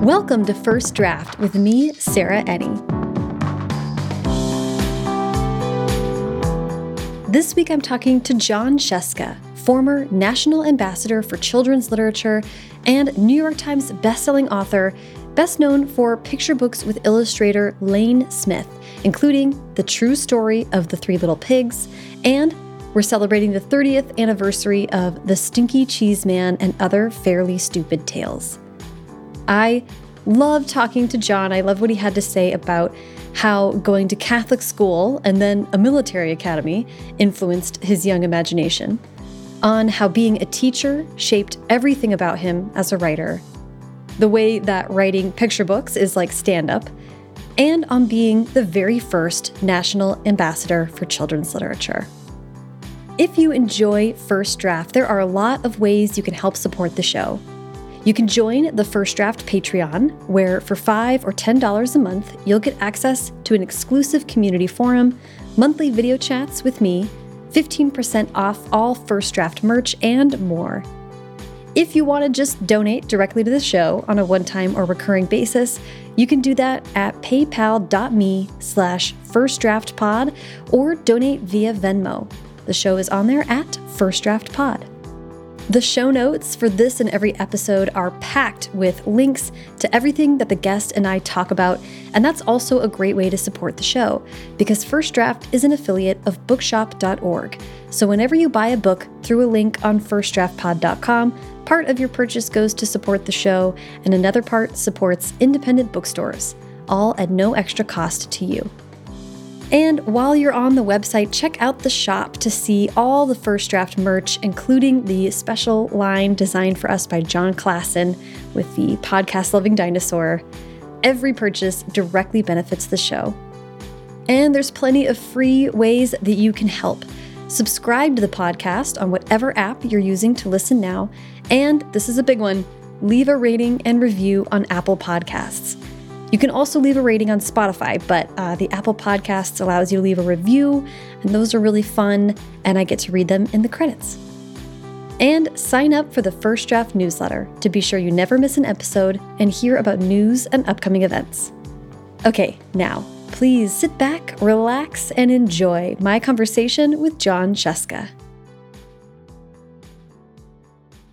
Welcome to First Draft with me, Sarah Enni. This week I'm talking to Jon Scieszka, former National Ambassador for Children's Literature and New York Times bestselling author, best known for picture books with illustrator Lane Smith, including The True Story of the Three Little Pigs and we're celebrating the 30th anniversary of The Stinky Cheese Man and Other Fairly Stupid Tales. I love talking to Jon. I love what he had to say about how going to Catholic school and then a military academy influenced his young imagination, on how being a teacher shaped everything about him as a writer, the way that writing picture books is like stand up, and on being the very first national ambassador for children's literature. If you enjoy First Draft, there are a lot of ways you can help support the show. You can join the First Draft Patreon, where for 5 or $10 a month, you'll get access to an exclusive community forum, monthly video chats with me, 15% off all First Draft merch, and more. If you want to just donate directly to the show on a one-time or recurring basis, you can do that at paypal.me slash firstdraftpod or donate via Venmo. The show is on there at First Draft Pod. The show notes for this and every episode are packed with links to everything that the guest and I talk about, and that's also a great way to support the show because First Draft is an affiliate of bookshop.org. So whenever you buy a book through a link on firstdraftpod.com, part of your purchase goes to support the show, and another part supports independent bookstores, all at no extra cost to you. And while you're on the website, check out the shop to see all the first draft merch, including the special line designed for us by Jon Klassen with the podcast loving dinosaur. Every purchase directly benefits the show. And there's plenty of free ways that you can help. Subscribe to the podcast on whatever app you're using to listen now. And this is a big one leave a rating and review on Apple Podcasts. You can also leave a rating on Spotify, but uh, the Apple Podcasts allows you to leave a review, and those are really fun, and I get to read them in the credits. And sign up for the First Draft newsletter to be sure you never miss an episode and hear about news and upcoming events. Okay, now, please sit back, relax, and enjoy my conversation with Jon Scieszka.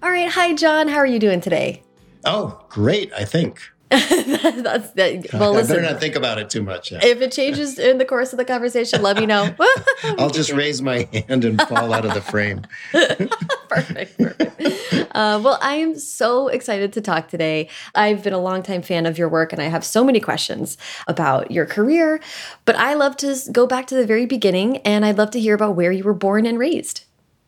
All right, hi, Jon. How are you doing today? Oh, great, I think. That's that. Well, I listen. better not think about it too much. Yeah. If it changes in the course of the conversation, let me know. I'll just raise my hand and fall out of the frame. perfect, perfect. Uh, well, I am so excited to talk today. I've been a longtime fan of your work, and I have so many questions about your career. But I love to go back to the very beginning, and I'd love to hear about where you were born and raised.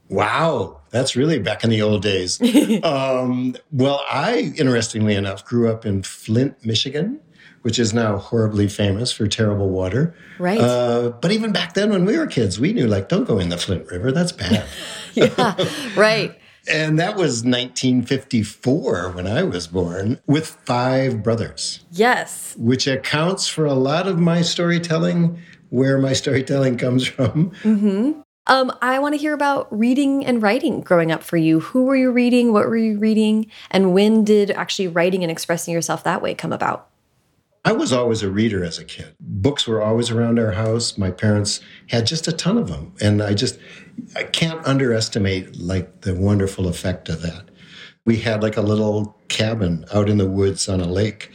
Wow, that's really back in the old days. um, well, I, interestingly enough, grew up in Flint, Michigan, which is now horribly famous for terrible water. Right. Uh, but even back then, when we were kids, we knew, like, don't go in the Flint River. That's bad. yeah, right. And that was 1954 when I was born, with five brothers. Yes. Which accounts for a lot of my storytelling, where my storytelling comes from. Mm-hmm. Um, I want to hear about reading and writing growing up for you. Who were you reading? What were you reading? And when did actually writing and expressing yourself that way come about? I was always a reader as a kid. Books were always around our house. My parents had just a ton of them. And I just, I can't underestimate like the wonderful effect of that. We had like a little cabin out in the woods on a lake.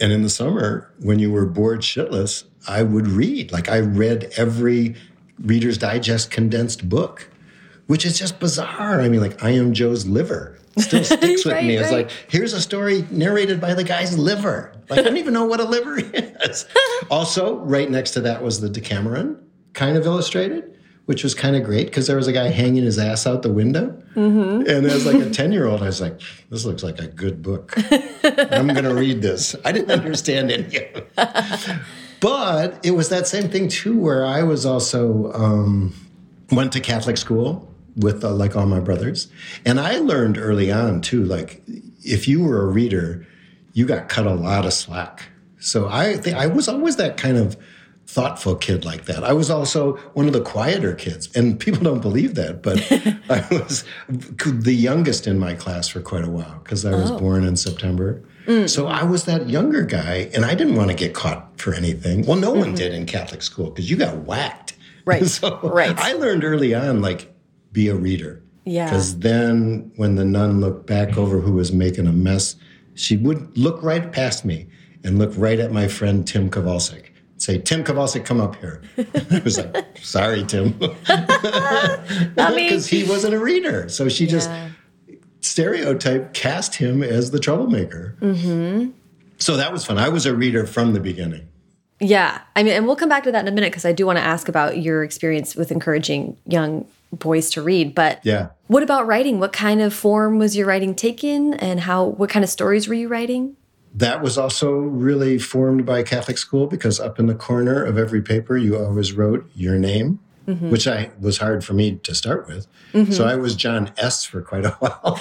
And in the summer, when you were bored shitless, I would read. Like I read every Reader's Digest condensed book, which is just bizarre. I mean, like I am Joe's liver still sticks with right, me. It's right. like, here's a story narrated by the guy's liver. Like, I don't even know what a liver is. also, right next to that was the Decameron, kind of illustrated, which was kind of great because there was a guy hanging his ass out the window. Mm-hmm. And as like a 10 year old, I was like, this looks like a good book. I'm going to read this. I didn't understand any of it. But it was that same thing too, where I was also um, went to Catholic school with uh, like all my brothers, and I learned early on too, like if you were a reader, you got cut a lot of slack. So I think I was always that kind of thoughtful kid like that. I was also one of the quieter kids, and people don't believe that, but I was the youngest in my class for quite a while because I was oh. born in September. Mm. So I was that younger guy, and I didn't want to get caught for anything. Well, no mm-hmm. one did in Catholic school because you got whacked. Right. so right. I learned early on, like, be a reader. Yeah. Because then when the nun looked back over who was making a mess, she would look right past me and look right at my friend Tim Kowalczyk. Say, Tim Kowalczyk, come up here. I was like, sorry, Tim. Because he wasn't a reader. So she yeah. just stereotype cast him as the troublemaker. Mm-hmm. So that was fun. I was a reader from the beginning. Yeah. I mean, and we'll come back to that in a minute because I do want to ask about your experience with encouraging young boys to read. But yeah. what about writing? What kind of form was your writing taken and how what kind of stories were you writing? That was also really formed by Catholic school because up in the corner of every paper you always wrote your name. Mm -hmm. which I was hard for me to start with. Mm -hmm. So I was Jon S for quite a while.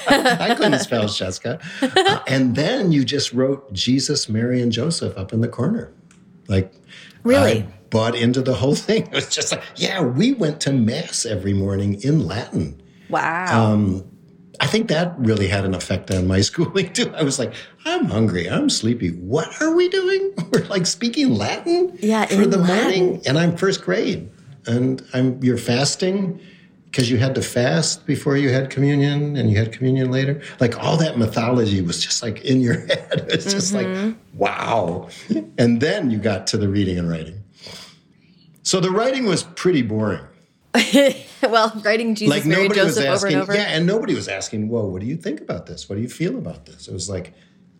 I couldn't spell Scieszka. Uh, and then you just wrote Jesus, Mary, and Joseph up in the corner. Like, really? I bought into the whole thing. It was just like, yeah, we went to Mass every morning in Latin. Wow. Um, I think that really had an effect on my schooling too. I was like, I'm hungry, I'm sleepy. What are we doing? We're like speaking Latin yeah, for the Latin. morning, and I'm first grade, and I'm you're fasting because you had to fast before you had communion, and you had communion later. Like all that mythology was just like in your head. It's just mm-hmm. like wow. And then you got to the reading and writing. So the writing was pretty boring. well, writing Jesus, like Mary, Joseph asking, over and over. Yeah, and nobody was asking, "Whoa, what do you think about this? What do you feel about this?" It was like,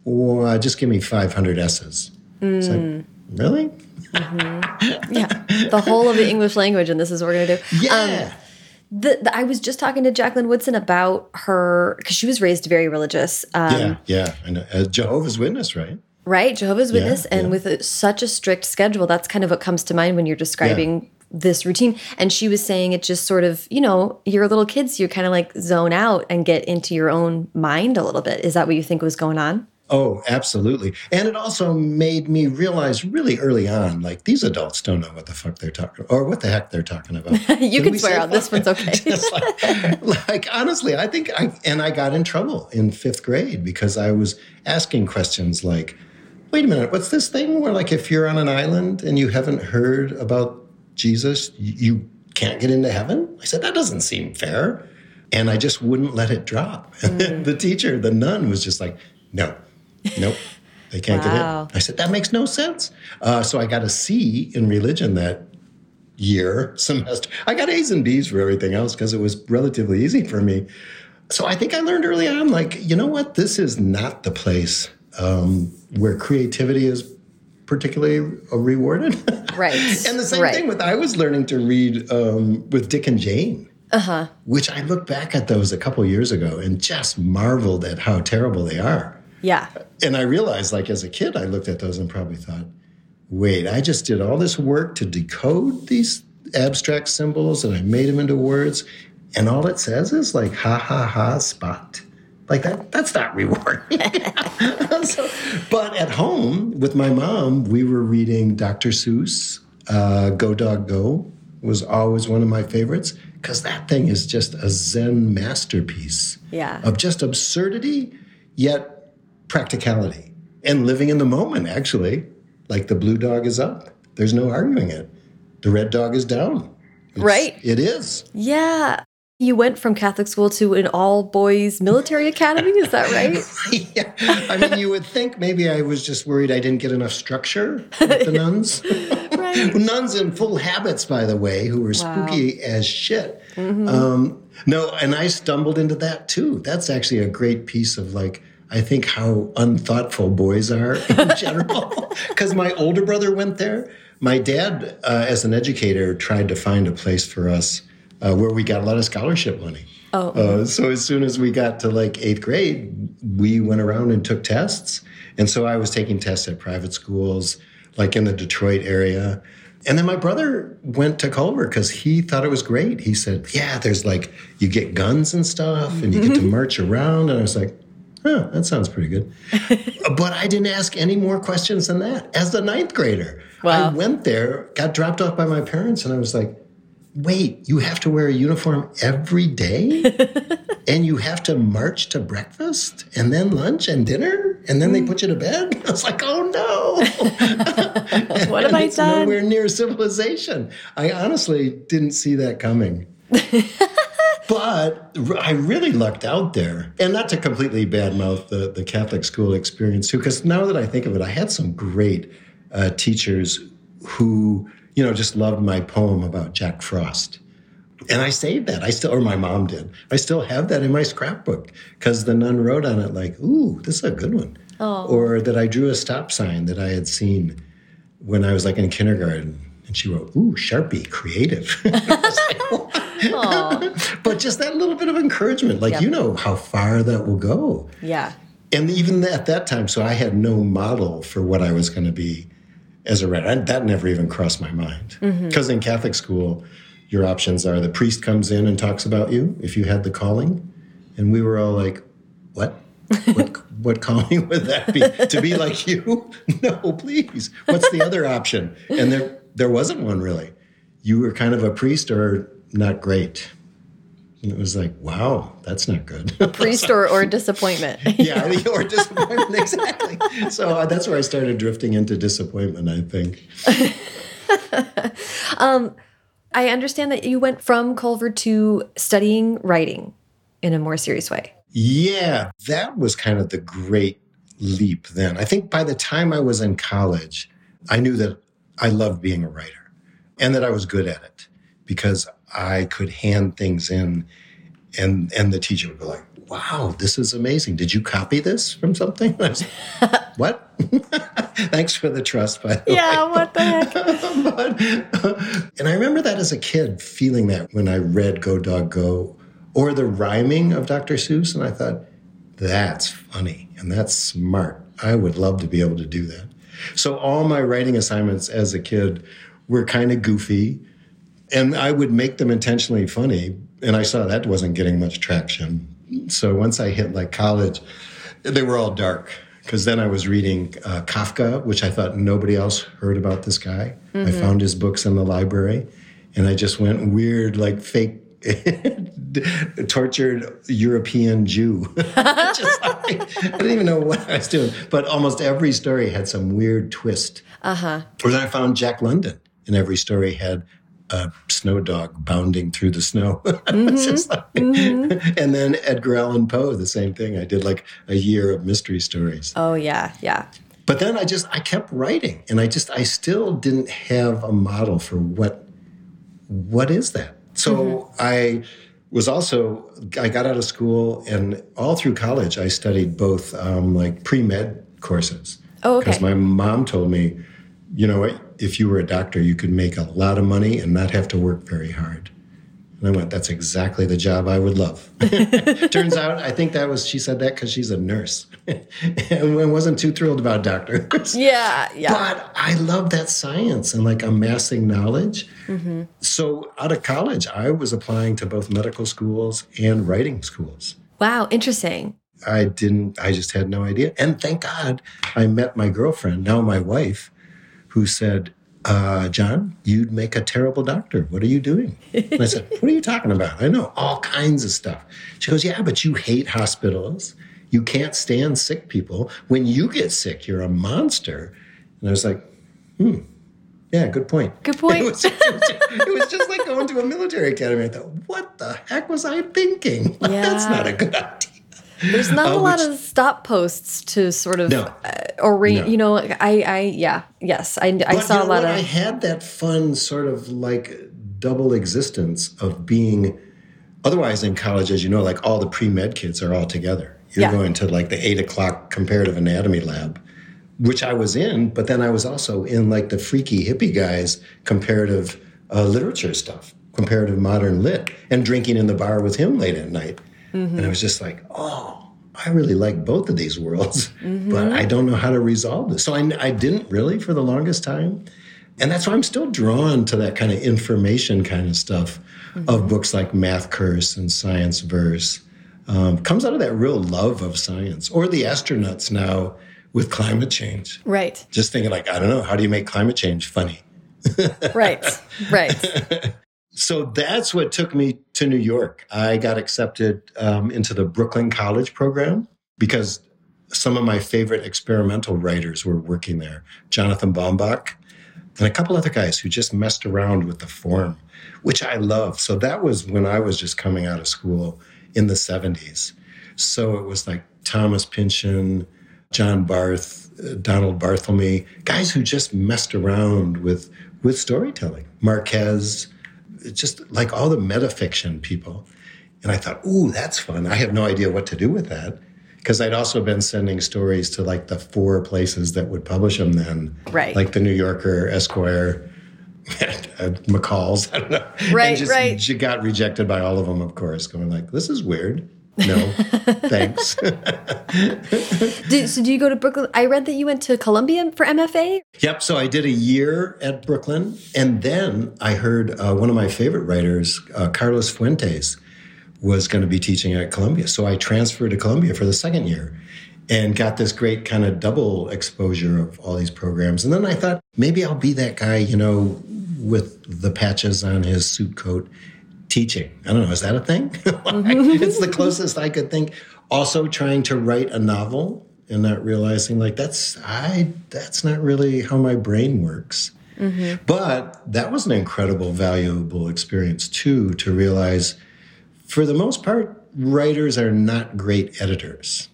"Well, just give me 500 S's." Mm. It's like, mm. Really? Mm-hmm. Yeah, the whole of the English language, and this is what we're gonna do. Yeah. Um, the, the, I was just talking to Jacqueline Woodson about her because she was raised very religious. Um, yeah, yeah, and uh, Jehovah's Witness, right? Right, Jehovah's Witness, yeah, and yeah. with a, such a strict schedule, that's kind of what comes to mind when you're describing this routine. And she was saying it just sort of, you know, you're little kids, you kind of like zone out and get into your own mind a little bit. Is that what you think was going on? Oh, absolutely. And it also made me realize really early on, like these adults don't know what the fuck they're talking or what the heck they're talking about. you can swear out. This one's okay. like, like, honestly, I think I and I got in trouble in fifth grade because I was asking questions like, wait a minute, what's this thing where like if you're on an island and you haven't heard about Jesus, you can't get into heaven? I said, that doesn't seem fair. And I just wouldn't let it drop. Mm. the teacher, the nun, was just like, no, nope, they can't wow. get in. I said, that makes no sense. Uh, so I got a C in religion that year, semester. I got A's and B's for everything else because it was relatively easy for me. So I think I learned early on, like, you know what? This is not the place um, where creativity is particularly rewarded. Right. and the same right. thing with I was learning to read um, with Dick and Jane. Uh-huh. Which I look back at those a couple years ago and just marveled at how terrible they are. Yeah. And I realized, like, as a kid, I looked at those and probably thought, wait, I just did all this work to decode these abstract symbols and I made them into words. And all it says is, like, ha ha ha, spot. Like that, that's not rewarding. so, but at home with my mom, we were reading Dr. Seuss, uh, Go Dog Go was always one of my favorites because that thing is just a Zen masterpiece yeah. of just absurdity, yet practicality and living in the moment, actually. Like the blue dog is up. There's no arguing it. The red dog is down. It's, right. It is. Yeah. You went from Catholic school to an all boys military academy, is that right? yeah. I mean, you would think maybe I was just worried I didn't get enough structure with the nuns. right. nuns in full habits, by the way, who were wow. spooky as shit. Mm-hmm. Um, no, and I stumbled into that too. That's actually a great piece of like, I think how unthoughtful boys are in general. Because my older brother went there. My dad, uh, as an educator, tried to find a place for us uh, where we got a lot of scholarship money. Oh. Uh, so as soon as we got to like eighth grade, we went around and took tests. And so I was taking tests at private schools, like in the Detroit area. And then my brother went to Culver because he thought it was great. He said, Yeah, there's like, you get guns and stuff and you get to march around. And I was like, Oh, that sounds pretty good. but I didn't ask any more questions than that. As the ninth grader, I went there, got dropped off by my parents, and I was like, wait, you have to wear a uniform every day? and you have to march to breakfast and then lunch and dinner? And then they hmm. put you to bed? I was like, oh no. what have I done? Nowhere near civilization. I honestly didn't see that coming. But I really lucked out there. And not to completely badmouth the, the Catholic school experience, too, because now that I think of it, I had some great uh, teachers who, you know, just loved my poem about Jack Frost. And I saved that. I still, or my mom did. I still have that in my scrapbook because the nun wrote on it, like, ooh, this is a good one. Oh. Or that I drew a stop sign that I had seen when I was like in kindergarten. And she wrote, ooh, Sharpie, creative. but just that little bit of encouragement, like, Yep. you know how far that will go. Yeah. And even at that time, so I had no model for what I was going to be as a writer. And that never even crossed my mind. Mm-hmm. Because in Catholic school, your options are the priest comes in and talks about you if you had the calling. And we were all like, what? what, what calling would that be? to be like you? No, please. What's the other option? And there, there wasn't one really. You were kind of a priest or not great. And it was like, wow, that's not good. Priest or, or disappointment. yeah, or disappointment, exactly. So uh, that's where I started drifting into disappointment, I think. I understand that you went from Culver to studying writing in a more serious way. Yeah, that was kind of the great leap then. I think by the time I was in college, I knew that I loved being a writer and that I was good at it because I could hand things in and and the teacher would be like, "Wow, this is amazing. Did you copy this from something?" Was what? Thanks for the trust, by the way. Yeah, what the heck? but, and I remember that as a kid, feeling that when I read Go Dog Go or the rhyming of Dr. Seuss, and I thought, that's funny and that's smart. I would love to be able to do that. So all my writing assignments as a kid were kind of goofy, and I would make them intentionally funny. And I saw that wasn't getting much traction. So once I hit like college, they were all dark because then I was reading uh, Kafka, which I thought nobody else heard about this guy. I found his books in the library, and I just went weird, like fake. tortured European Jew. Just like- I didn't even know what I was doing, but almost every story had some weird twist. Uh huh. Or then I found Jack London, and every story had a snow dog bounding through the snow. Mm-hmm. Just like- mm-hmm. And then Edgar Allan Poe, the same thing. I did like a year of mystery stories. Oh, yeah, yeah. But then I just I kept writing, and I just I still didn't have a model for what what is that. So mm-hmm. I was also I got out of school, and all through college I studied both um, like pre med courses. Oh, okay. Because my mom told me, you know if you were a doctor, you could make a lot of money and not have to work very hard. And I went, that's exactly the job I would love. Turns out, I think that was, she said that because she's a nurse and wasn't too thrilled about doctors. Yeah, yeah. But I love that science and like amassing knowledge. Mm-hmm. So out of college, I was applying to both medical schools and writing schools. Wow, interesting. I didn't, I just had no idea. And thank God I met my girlfriend, now my wife, who said, uh, Jon, you'd make a terrible doctor. What are you doing? And I said, What are you talking about? I know all kinds of stuff. She goes, Yeah, but you hate hospitals. You can't stand sick people. When you get sick, you're a monster. And I was like, Hmm, yeah, good point. Good point. It was, it was- it was just like going to a military academy. I thought, What the heck was I thinking? That's not a good idea. There's not Uh, a lot which- of stop posts to sort of No. uh, arrange. No. You know, I, I, yeah, yes, I, I But saw you a lot what? of. I had that fun sort of like double existence of being. Otherwise, in college, as you know, like all the pre med kids are all together. You're Yeah. going to like the eight o'clock comparative anatomy lab, which I was in, but then I was also in like the freaky hippie guys comparative uh, literature stuff, comparative modern lit, and drinking in the bar with him late at night. Mm-hmm. And I was just like, oh, I really like both of these worlds, mm-hmm. but I don't know how to resolve this. So I, I didn't really for the longest time. And that's why I'm still drawn to that kind of information kind of stuff mm-hmm. of books like Math Curse and Science Verse. Um, comes out of that real love of science. Or the astronauts now with climate change. Right. Just thinking, like, I don't know, how do you make climate change funny? right. Right. so that's what took me to New York. I got accepted um, into the Brooklyn College program because some of my favorite experimental writers were working there. Jonathan Baumbach and a couple other guys who just messed around with the form, which I love. So that was when I was just coming out of school in the 70s. So it was like Thomas Pynchon, John Barth, uh, Donald Barthelme, guys who just messed around with with storytelling. Marquez, just like all the metafiction people. And I thought, ooh, that's fun. I have no idea what to do with that. Because I'd also been sending stories to like the four places that would publish them then. Right. Like the New Yorker, Esquire, uh, McCall's. I don't know. Right, and just, right. You got rejected by all of them, of course, going like, this is weird. No, thanks. did, so, do you go to Brooklyn? I read that you went to Columbia for MFA. Yep. So I did a year at Brooklyn, and then I heard uh, one of my favorite writers, uh, Carlos Fuentes, was going to be teaching at Columbia. So I transferred to Columbia for the second year and got this great kind of double exposure of all these programs. And then I thought maybe I'll be that guy, you know, with the patches on his suit coat teaching. I don't know, is that a thing? it's the closest I could think. Also trying to write a novel and not realizing like that's I that's not really how my brain works. Mm-hmm. But that was an incredible, valuable experience too to realize for the most part, writers are not great editors.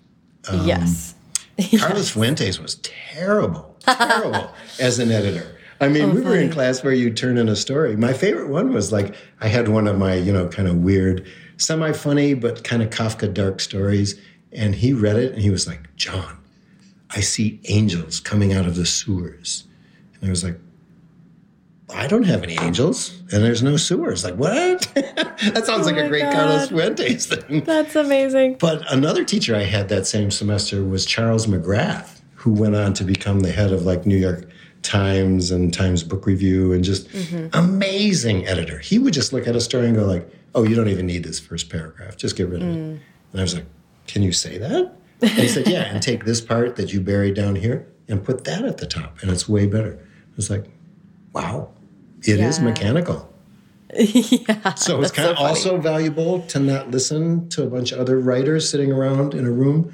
Um, yes. Carlos. Fuentes was terrible, terrible as an editor. I mean, oh, we were in class where you turn in a story. My favorite one was like I had one of my, you know, kind of weird, semi-funny but kind of Kafka dark stories, and he read it and he was like, "Jon, I see angels coming out of the sewers," and I was like, I don't have any angels, and there's no sewers. Like what? that sounds oh like a great God. Carlos Fuentes thing. That's amazing. But another teacher I had that same semester was Charles McGrath, who went on to become the head of like New York Times and Times Book Review and just mm-hmm. amazing editor. He would just look at a story and go like, "Oh, you don't even need this first paragraph. Just get rid of mm. it." And I was like, "Can you say that?" And he said, "Yeah, and take this part that you buried down here and put that at the top, and it's way better." I was like, "Wow, it yeah. is mechanical." yeah. So it's kind of so also valuable to not listen to a bunch of other writers sitting around in a room,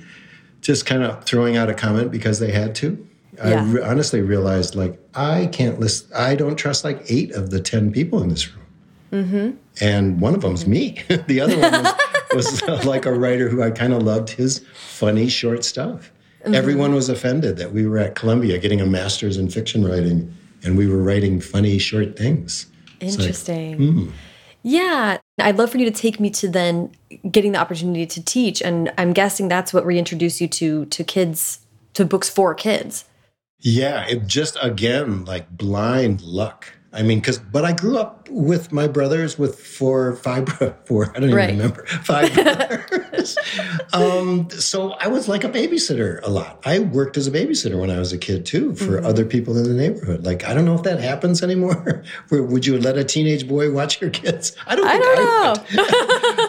just kind of throwing out a comment because they had to yeah. I re- honestly realized like I can't list. I don't trust like eight of the ten people in this room, mm-hmm. and one of them's me. the other one was, was like a writer who I kind of loved his funny short stuff. Mm-hmm. Everyone was offended that we were at Columbia getting a master's in fiction writing, and we were writing funny short things. Interesting. Like, mm. Yeah, I'd love for you to take me to then getting the opportunity to teach, and I'm guessing that's what reintroduced you to to kids to books for kids. Yeah, it just again like blind luck. I mean, because but I grew up with my brothers with four, five, four. I don't even right. remember five brothers. um, so I was like a babysitter a lot. I worked as a babysitter when I was a kid too for mm-hmm. other people in the neighborhood. Like I don't know if that happens anymore. Where would you let a teenage boy watch your kids? I don't. I don't I know.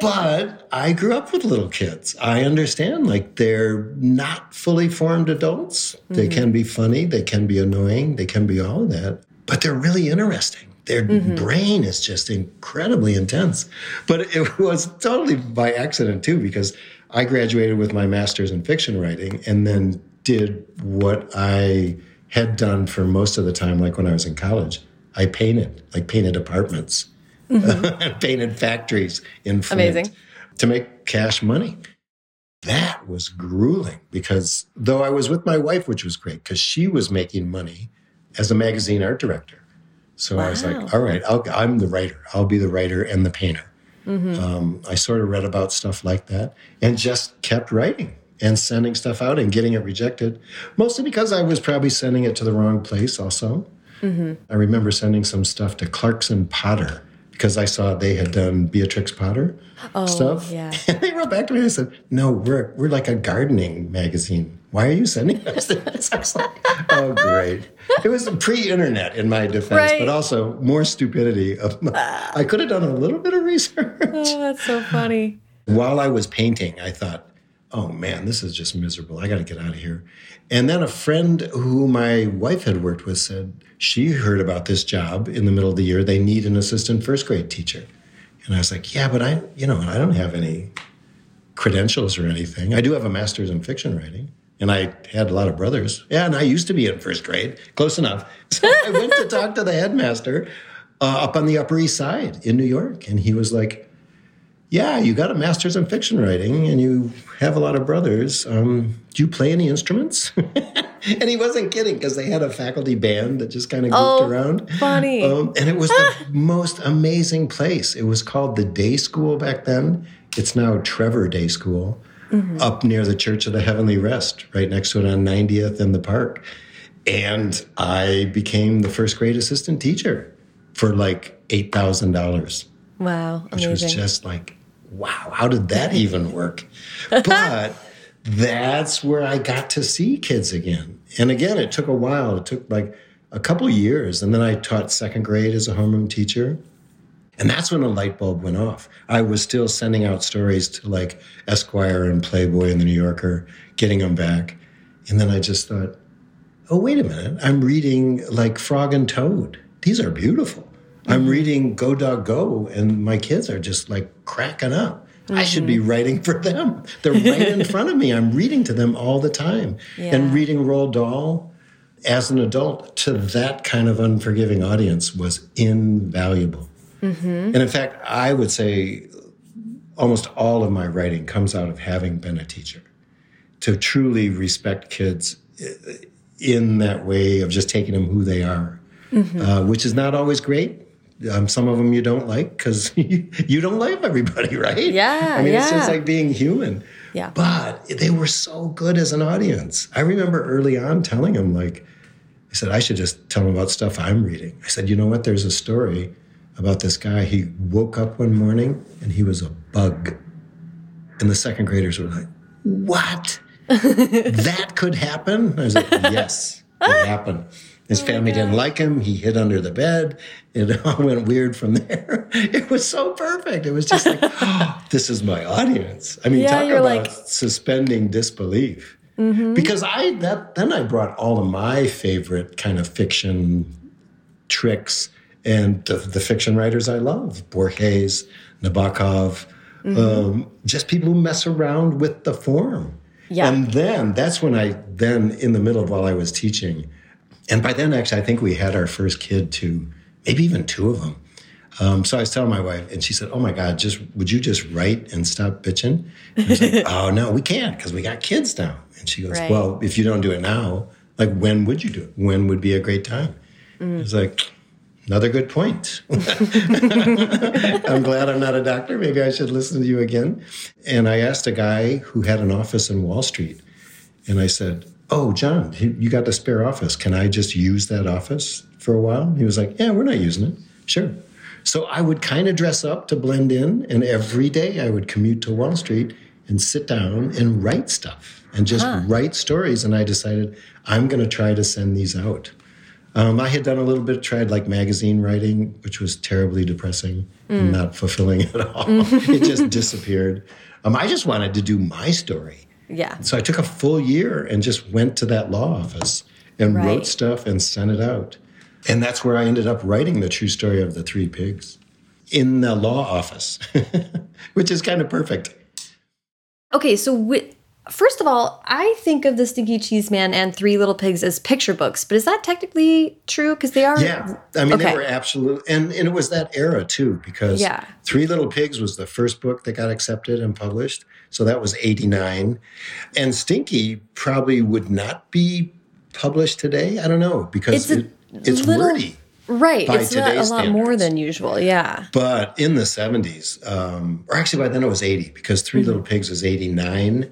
But I grew up with little kids. I understand, like, they're not fully formed adults. Mm-hmm. They can be funny, they can be annoying, they can be all of that, but they're really interesting. Their mm-hmm. brain is just incredibly intense. But it was totally by accident, too, because I graduated with my master's in fiction writing and then did what I had done for most of the time, like when I was in college. I painted, like painted apartments mm-hmm. painted factories in Flint Amazing. to make cash money. That was grueling because though I was with my wife, which was great because she was making money as a magazine art director. So wow. I was like, all right, I'll, I'm the writer. I'll be the writer and the painter. Mm-hmm. Um, I sort of read about stuff like that and just kept writing and sending stuff out and getting it rejected, mostly because I was probably sending it to the wrong place also. Mm-hmm. I remember sending some stuff to Clarkson Potter because I saw they had done Beatrix Potter oh, stuff. Yeah. And they wrote back to me and said, No, we're we're like a gardening magazine. Why are you sending us this? I was like, oh great. It was pre-internet in my defense, right. but also more stupidity of my, I could have done a little bit of research. Oh, that's so funny. While I was painting, I thought, oh man, this is just miserable. I got to get out of here. And then a friend who my wife had worked with said she heard about this job in the middle of the year. They need an assistant first grade teacher. And I was like, yeah, but I, you know, I don't have any credentials or anything. I do have a master's in fiction writing. And I had a lot of brothers. Yeah, and I used to be in first grade, close enough. So I went to talk to the headmaster uh, up on the Upper East Side in New York. And he was like, yeah, you got a master's in fiction writing and you have a lot of brothers. Um, do you play any instruments? and he wasn't kidding because they had a faculty band that just kind of goofed Oh, around. funny. Um, and it was the most amazing place. It was called the Day School back then. It's now Trevor Day School up near the Church of the Heavenly Rest, right next to it on 90th and the park. And I became the first grade assistant teacher for like $8,000 Wow. Amazing. which was just like, wow, how did that even work? But that's where I got to see kids again. And again, it took a while. It took like a couple years. And then I taught second grade as a homeroom teacher. And that's when a light bulb went off. I was still sending out stories to like Esquire and Playboy and the New Yorker, getting them back. And then I just thought, oh, wait a minute. I'm reading like Frog and Toad. These are beautiful. I'm reading Go Dog Go, and my kids are just like cracking up. I should be writing for them. They're right in front of me. I'm reading to them all the time. And reading Roald Dahl as an adult to that kind of unforgiving audience was invaluable. And in fact, I would say almost all of my writing comes out of having been a teacher. To truly respect kids uh, in that way of just taking them who they are, uh, which is not always great. Um, some of them you don't like because you don't like everybody, right? Yeah, I mean, it's just like being human. Yeah. But they were so good as an audience. I remember early on telling them, like, I said, I should just tell them about stuff I'm reading. I said, you know what? There's a story about this guy. He woke up one morning and he was a bug. And the second graders were like, what? that could happen? I was like, yes, it happened. His family didn't like him. He hid under the bed. It all went weird from there. It was so perfect. It was just like, oh, this is my audience. I mean, Yeah, talk about like- Mm-hmm. suspending disbelief. Because I that then I brought all of my favorite kind of fiction tricks and the, the fiction writers I love, Borges, Nabokov, Mm-hmm. um, just people who mess around with the form. Yeah. And then that's when I then in the middle of while I was teaching, and by then actually I think we had our first kid too, maybe even two of them. Um, so I was telling my wife, and she said, "Oh my God, just would you just write and stop bitching?" And I was like, "Oh no, we can't because we got kids now." And she goes, Right. "Well, if you don't do it now, like when would you do it? When would be a great time?" I was like, "Another good point." I'm glad I'm not a doctor. Maybe I should listen to you again. And I asked a guy who had an office in Wall Street, and I said, "Oh, John, you got the spare office. Can I just use that office for a while?" He was like, "Yeah, we're not using it. Sure." So I would kind of dress up to blend in, and every day I would commute to Wall Street and sit down and write stuff and just write stories. And I decided I'm going to try to send these out. Um, I had done a little bit, tried like magazine writing, which was terribly depressing and not fulfilling at all. it just disappeared. Um, I just wanted to do my story. Yeah. So I took a full year and just went to that law office and Right. wrote stuff and sent it out. And that's where I ended up writing the true story of the three pigs in the law office, which is kind of perfect. Okay, so first of all, I think of the Stinky Cheese Man and Three Little Pigs as picture books, but is that technically true? Because they are. Yeah. I mean, Okay. they were absolutely. And, and it was that era too, because Yeah. Three Little Pigs was the first book that got accepted and published. So that was 89. And Stinky probably would not be published today. I don't know, because It's it, it's little- wordy. Right. It's not a lot more than usual. Yeah. But in the 70s, um, or actually by then it was 80 because 3 Little Pigs was 89.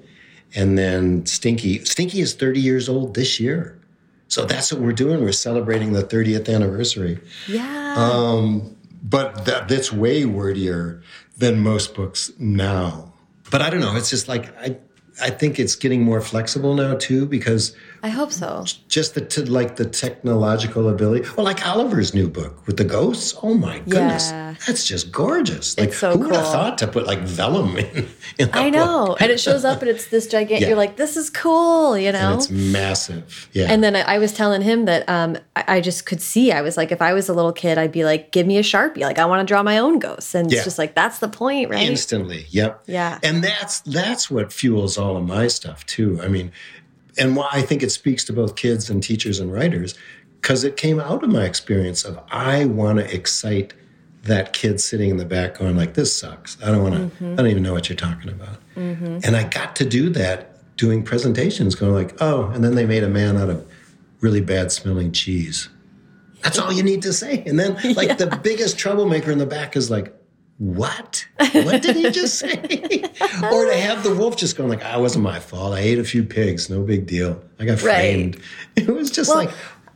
And then Stinky, Stinky is 30 years old this year. So that's what we're doing. We're celebrating the 30th anniversary. Yeah. Um, but that, that's way wordier than most books now. But I don't know. It's just like, I, I think it's getting more flexible now too, because I hope so. Just the to, like the technological ability. Well, like Oliver's new book with the ghosts. Oh my goodness, Yeah. that's just gorgeous. Like so who would have cool. thought to put like vellum in? in I know. book? And it shows up and it's this gigantic, Yeah. you're like, this is cool, you know? And it's massive. Yeah. And then I I was telling him that um, I I just could see. I was like, if I was a little kid, I'd be like, give me a sharpie. Like, I want to draw my own ghosts. And Yeah. it's just like, that's the point, right? instantly yep Yeah. and that's that's what fuels all of my stuff too i mean and why i think it speaks to both kids and teachers and writers because it came out of my experience of i want to excite that kid sitting in the back going like this sucks. I don't want to Mm-hmm. i don't even know what you're talking about. And i got to do that doing presentations going like oh and then they made a man out of really bad smelling cheese. That's all you need to say. And then like the biggest troublemaker in the back is like what? What did he just say? or to have the wolf just going like, ah, "I wasn't my fault. I ate a few pigs. No big deal. I got Right. framed." It was just Well- like,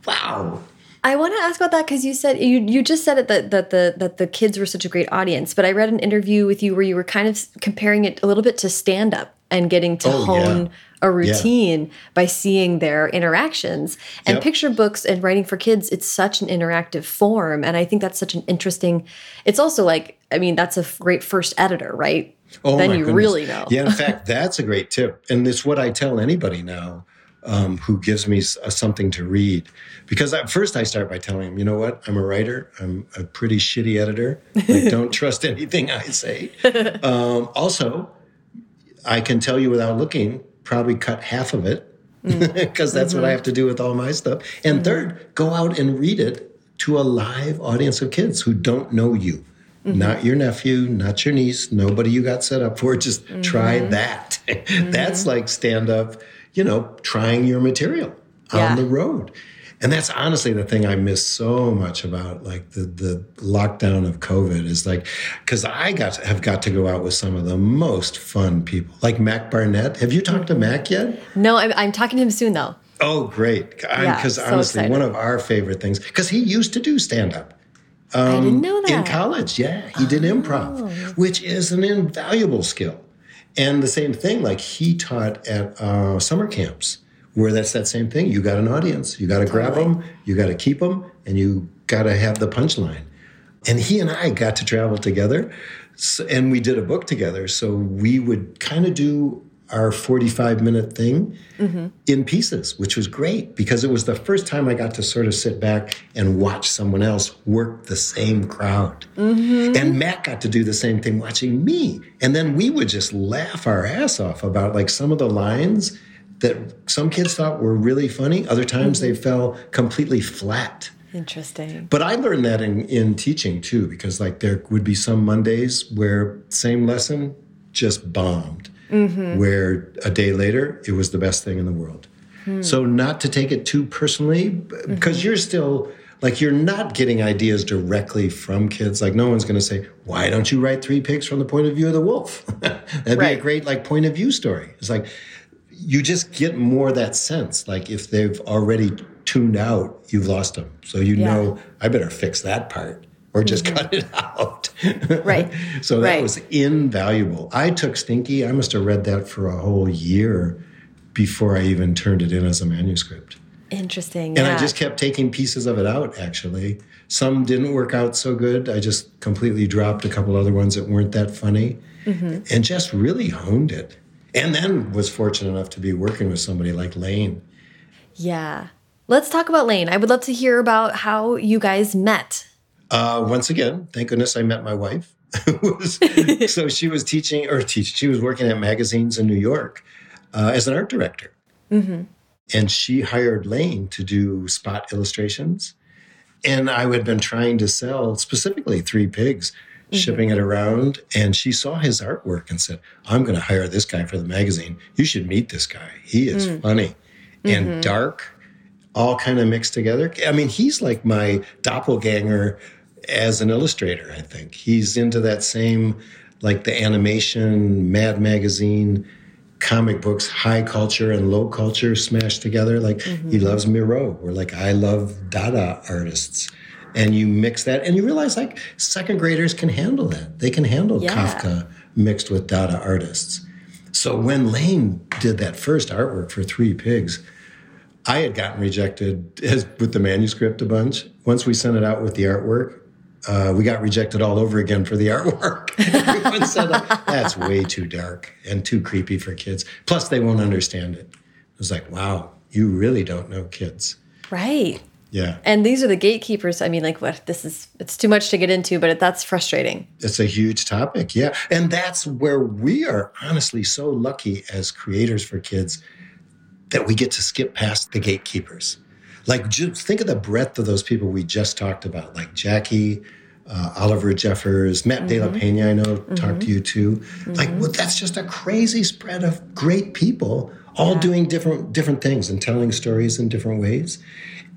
wow. I want to ask about that because you said you you just said it that that the that the kids were such a great audience. But I read an interview with you where you were kind of comparing it a little bit to stand up and getting to Oh, yeah. A routine by seeing their interactions. And Yep. picture books and writing for kids, it's such an interactive form, and I think that's such an interesting. It's also like I mean that's a great first editor, right? Oh then my you goodness. really know. yeah, in fact, that's a great tip, and it's what I tell anybody now um, who gives me s- uh, something to read. Because at first I start by telling them, you know what, I'm a writer. I'm a pretty shitty editor. Like, don't trust anything I say. Um, also, I can tell you without looking, probably cut half of it mm. because that's what I mm-hmm. have to do with all my stuff. And mm-hmm. third, go out and read it to a live audience of kids who don't know you. Mm-hmm. Not your nephew, not your niece, nobody you got set up for. Just try that. that's like stand up, you know, trying your material Yeah. on the road. And that's honestly the thing I miss so much about like the the lockdown of COVID is like because I got to, have got to go out with some of the most fun people, like Mac Barnett. Have you talked to Mac yet? No, I'm, I'm talking to him soon though. Oh, great! Yeah, Because so honestly, excited. one of our favorite things because he used to do stand up I didn't know that. in college. Yeah, he did improv, which is an invaluable skill. And the same thing, like he taught at uh, summer camps, where that's that same thing. You got an audience, you got to grab them, you got to keep them, and you got to have the punchline. And he and I got to travel together, so, and we did a book together. So we would kind of do our 45 minute thing mm-hmm. in pieces, which was great because it was the first time I got to sort of sit back and watch someone else work the same crowd. Mm-hmm. And Matt got to do the same thing watching me. And then we would just laugh our ass off about like some of the lines that some kids thought were really funny. Other times they mm-hmm. fell completely flat. Interesting. But I learned that in, in teaching too, because like there would be some Mondays where same lesson just bombed, mm-hmm. where a day later it was the best thing in the world. Hmm. So not to take it too personally, because mm-hmm. you're still like you're not getting ideas directly from kids. Like no one's going to say, "Why don't you write Three Pigs from the point of view of the wolf?" That'd be a great like point of view story. It's like you just get more that sense. Like if they've already tuned out, you've lost them. So you Yeah. know, I better fix that part or just cut it out. Right. so that Right. was invaluable. I took Stinky. I must have read that for a whole year before I even turned it in as a manuscript. Interesting. And yeah. I just kept taking pieces of it out, actually. Some didn't work out so good. I just completely dropped a couple other ones that weren't that funny Mm-hmm. and just really honed it. And then was fortunate enough to be working with somebody like Lane. Yeah. Let's talk about Lane. I would love to hear about how you guys met. Uh, once again, thank goodness I met my wife. Was- so she was teaching or teach. She was working at magazines in New York uh, as an art director, and she hired Lane to do spot illustrations. And I had been trying to sell specifically Three Pigs, Mm-hmm. shipping it around. And she saw his artwork and said, "I'm going to hire this guy for the magazine. You should meet this guy. He is mm. funny and mm-hmm. dark." all kind of mixed together. I mean, he's like my doppelganger as an illustrator, I think. He's into that same, like the animation, Mad Magazine, comic books, high culture and low culture smashed together. Like he mm-hmm. loves Miro, or like I love Dada artists. And you mix that, and you realize like second graders can handle that. They can handle Yeah. Kafka mixed with Dada artists. So when Lane did that first artwork for Three Pigs, I had gotten rejected as, with the manuscript a bunch. Once we sent it out with the artwork, uh, we got rejected all over again for the artwork. Everyone said, that's way too dark and too creepy for kids. Plus, they won't understand it. It was like, wow, you really don't know kids. Right. Yeah. And these are the gatekeepers. I mean, like, what? This is, it's too much to get into, but it, that's frustrating. It's a huge topic. Yeah. And that's where we are honestly so lucky as creators for kids that we get to skip past the gatekeepers. Like, just think of the breadth of those people we just talked about, like Jackie, uh, Oliver Jeffers, Matt mm-hmm. De La. Pena, I know, mm-hmm. talked to you too. Mm-hmm. Like, well, that's just a crazy spread of great people all yeah. doing different different things and telling stories in different ways.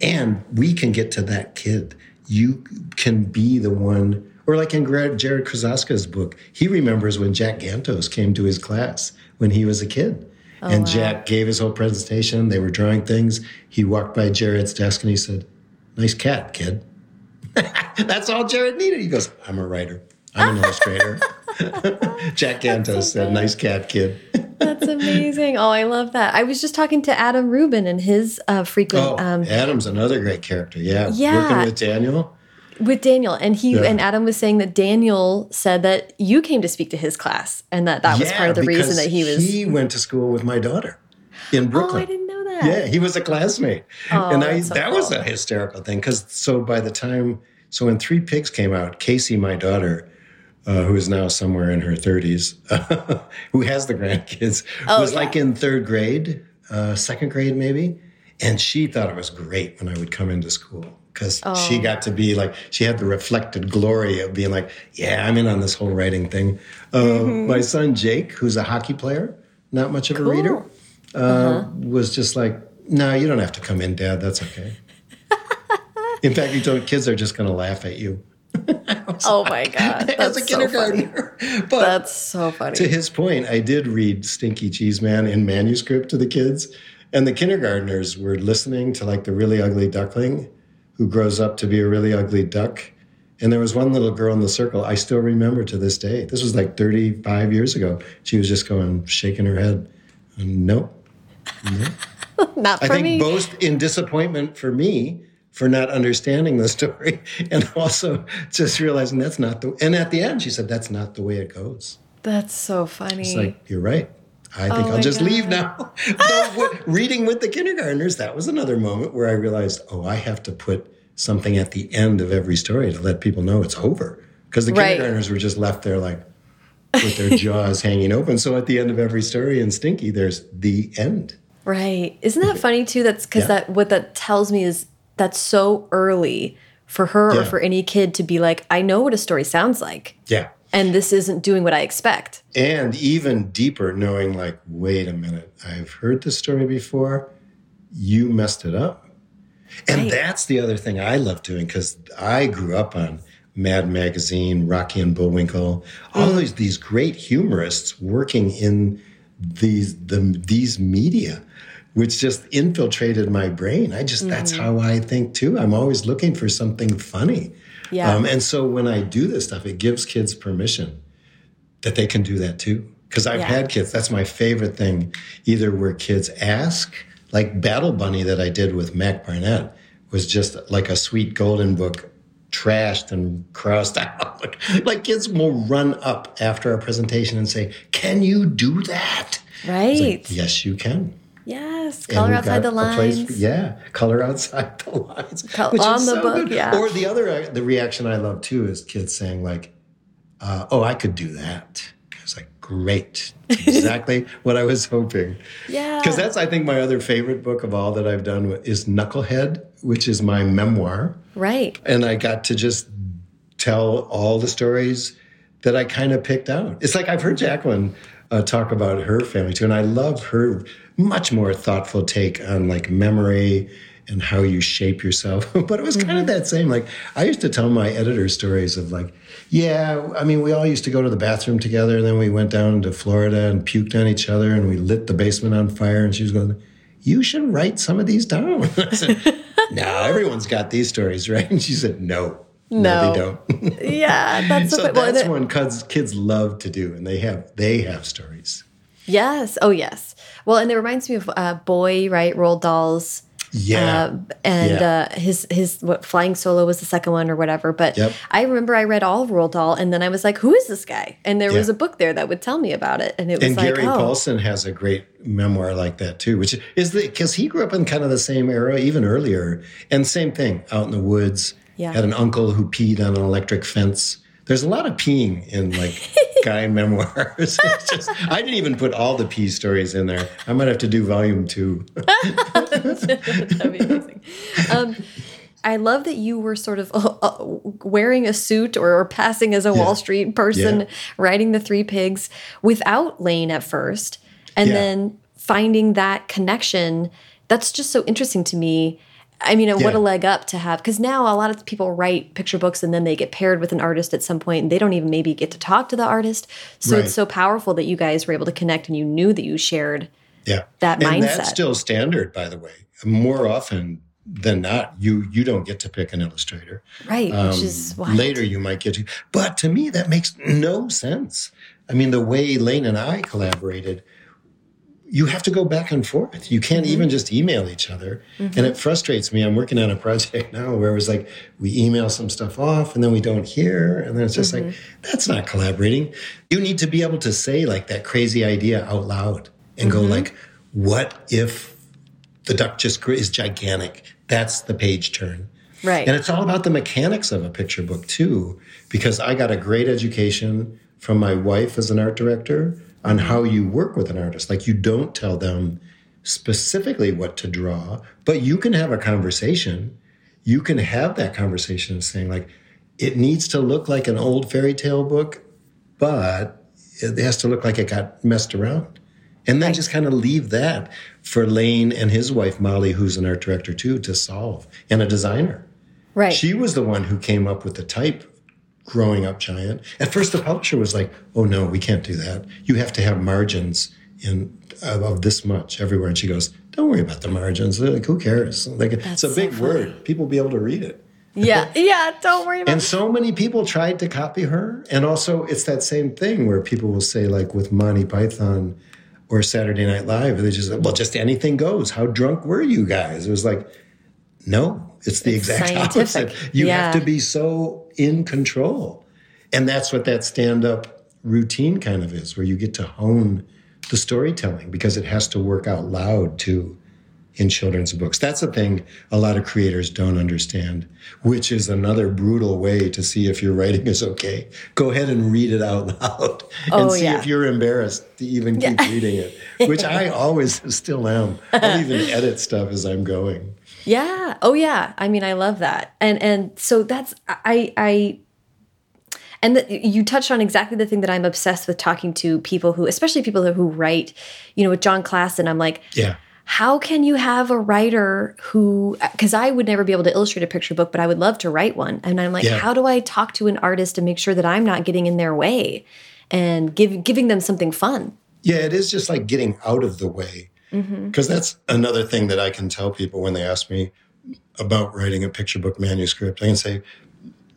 And we can get to that kid. You can be the one, or like in Jarrett Krosoczka's book, he remembers when Jack Gantos came to his class when he was a kid. Oh, and wow. Jack gave his whole presentation. They were drawing things. He walked by Jarrett's desk and he said, Nice cat, kid. That's all Jarrett needed. He goes, I'm a writer. I'm an illustrator. Jack Gantos said, Nice cat, kid. That's amazing. Oh, I love that. I was just talking to Adam Rubin and his uh, frequent. Oh, um, Adam's another great character. Yeah. Yeah. Working with Daniel. With Daniel, and he yeah. and Adam was saying that Daniel said that you came to speak to his class, and that that was part of the reason that he was. He went to school with my daughter in Brooklyn. Oh, I didn't know that. Yeah, he was a classmate, oh, and I so that cool. was a hysterical thing because so by the time so when Three Pigs came out, Casey, my daughter, uh, who is now somewhere in her 30s, who has the grandkids, oh, was yeah. like in third grade, uh, second grade maybe. And she thought it was great when I would come into school because oh. she got to be like, she had the reflected glory of being like, yeah, I'm in on this whole writing thing. Uh, mm-hmm. My son Jake, who's a hockey player, not much of cool. a reader, uh, uh-huh. was just like, no, you don't have to come in, Dad. That's okay. in fact, you told kids are just going to laugh at you. oh my god! As a kindergartner, so but that's so funny. To his point, I did read Stinky Cheese Man in manuscript to the kids, and the kindergartners were listening to like the really ugly duckling, who grows up to be a really ugly duck. And there was one little girl in the circle I still remember to this day. This was like 35 years ago. She was just going, shaking her head. Nope. nope. Not for I think me. both in disappointment for me for not understanding the story and also just realizing that's not the and at the end she said that's not the way it goes. That's so funny. It's like you're right. I think oh i'll just God. leave now reading with the kindergartners that was another moment where i realized oh i have to put something at the end of every story to let people know it's over. Because the right. kindergartners were just left there like with their jaws hanging open. So at the end of every story in stinky there's the end. Right. Isn't that funny too? That's because yeah. that what that tells me is that's so early for her yeah. or for any kid to be like, I know what a story sounds like. Yeah. And this isn't doing what I expect. And even deeper, knowing, like, wait a minute, I've heard this story before. You messed it up. And right. that's the other thing I love doing because I grew up on Mad Magazine, Rocky and Bullwinkle, all mm. these, these great humorists working in these the, these media which just infiltrated my brain. I just, mm-hmm. that's how I think too. I'm always looking for something funny. Yeah. Um, and so when I do this stuff, it gives kids permission that they can do that too. Because I've yeah. had kids, that's my favorite thing, either where kids ask, like Battle Bunny that I did with Mac Barnett was just like a sweet golden book trashed and crossed out. like kids will run up after our presentation and say, Can you do that? Right. Like, yes, you can. Yes, color outside the lines. For, yeah, color outside the lines. Col- on the so book, good. yeah. Or the other, uh, the reaction I love too is kids saying like, uh, "Oh, I could do that." It's like great, exactly what I was hoping. Yeah, because that's I think my other favorite book of all that I've done is Knucklehead, which is my memoir. Right. And I got to just tell all the stories that I kind of picked out. It's like I've heard Jacqueline uh, talk about her family too, and I love her much more thoughtful take on like memory and how you shape yourself. but it was kind mm-hmm. of that same. Like I used to tell my editor stories of like, yeah, I mean, we all used to go to the bathroom together, and then we went down to Florida and puked on each other, and we lit the basement on fire. And she was going, "You should write some of these down." I said, "No, everyone's got these stories, right?" And she said, "No." No, no they don't. yeah, that's so. That's one kids kids love to do, and they have they have stories. Yes. Oh, yes. Well, and it reminds me of uh, Boy, right? Roald Dahl's Yeah. Uh, and Yeah. uh, his his what, flying solo was the second one or whatever. But Yep. I remember I read all of Roald Dahl, and then I was like, "Who is this guy?" And there was a book there that would tell me about it, and it was And like, Gary "Oh, Paulsen has a great memoir like that too, which is because he grew up in kind of the same era, even earlier, and same thing out in the woods. Yeah. Had an uncle who peed on an electric fence. There's a lot of peeing in like guy memoirs. It's just, I didn't even put all the pee stories in there. I might have to do volume two. That'd be amazing. Um, I love that you were sort of uh, uh, wearing a suit or, or passing as a Wall Street person, Yeah. riding the three pigs without Lane at first, and Yeah. then finding that connection. That's just so interesting to me. I mean, and what a leg up to have because now a lot of people write picture books and then they get paired with an artist at some point and they don't even maybe get to talk to the artist. So Right. it's so powerful that you guys were able to connect and you knew that you shared Yeah. that and mindset. that's still standard, by the way. More often than not, you you don't get to pick an illustrator. right, which Um, is wild. later you might get to. But to me, that makes no sense. I mean, the way Lane and I collaborated, you have to go back and forth. You can't mm-hmm. even just email each other. Mm-hmm. And it frustrates me. I'm working on a project now where it was like we email some stuff off and then we don't hear. And then it's just like, mm-hmm. that's not collaborating. You need to be able to say like that crazy idea out loud and go like, what if the duck just gr- is gigantic? That's the page turn. right. And it's all about the mechanics of a picture book, too, because I got a great education from my wife as an art director on how you work with an artist. Like, you don't tell them specifically what to draw, but you can have a conversation. You can have that conversation saying, like, it needs to look like an old fairy tale book, but it has to look like it got messed around. And then just kind of leave that for Lane and his wife, Molly, who's an art director too, to solve, and a designer. right. She was the one who came up with the type growing up giant. At first, the publisher was like, oh no, we can't do that. You have to have margins in of, of this much everywhere. And she goes, don't worry about the margins. They're like, who cares? Like, it's a big funny. word. People will be able to read it. Yeah, yeah. Don't worry about it. And so many people tried to copy her. And also, it's that same thing where people will say, like with Monty Python or Saturday Night Live, they just, like, well, just anything goes. How drunk were you guys? It was like, no, it's the It's exact scientific. opposite. You Yeah. have to be so in control. And that's what that stand up routine kind of is, where you get to hone the storytelling because it has to work out loud too in children's books. That's a thing a lot of creators don't understand, which is another brutal way to see if your writing is okay. Go ahead and read it out loud and Oh, see yeah. if you're embarrassed to even keep reading it, which I always still am. I'll even edit stuff as I'm going. Yeah. Oh yeah. I mean, I love that. And and so that's I I and the, you touched on exactly the thing that I'm obsessed with talking to people who, especially people who, who write, you know, with Jon Klassen, I'm like, Yeah. how can you have a writer who because i would never be able to illustrate a picture book but i would love to write one and i'm like Yeah. how do i talk to an artist and make sure that i'm not getting in their way and give giving them something fun Yeah, it is just like getting out of the way. Mm-hmm. Because that's another thing that I can tell people when they ask me about writing a picture book manuscript. I can say,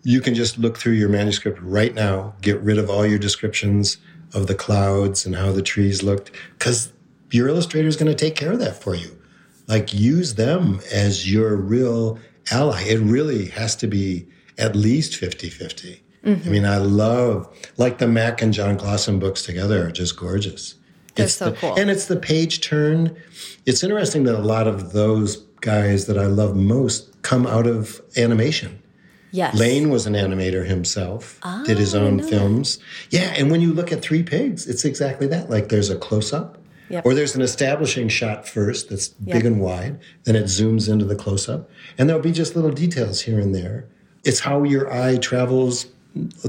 you can just look through your manuscript right now, get rid of all your descriptions of the clouds and how the trees looked, because your illustrator is going to take care of that for you. Like, use them as your real ally. It really has to be at least 50 50. I mm-hmm. mean, I love, like the Mac and Jon Klassen books together are just gorgeous. They're It's so the- cool. And it's the page turn. It's interesting that a lot of those guys that I love most come out of animation. yes Lane was an animator himself, did his Oh, own know that. films. Yeah, and when you look at Three Pigs, it's exactly that. Like there's a close up, Yep. or there's an establishing shot first that's big and wide, then it zooms into the close up, and there'll be just little details here and there. It's how your eye travels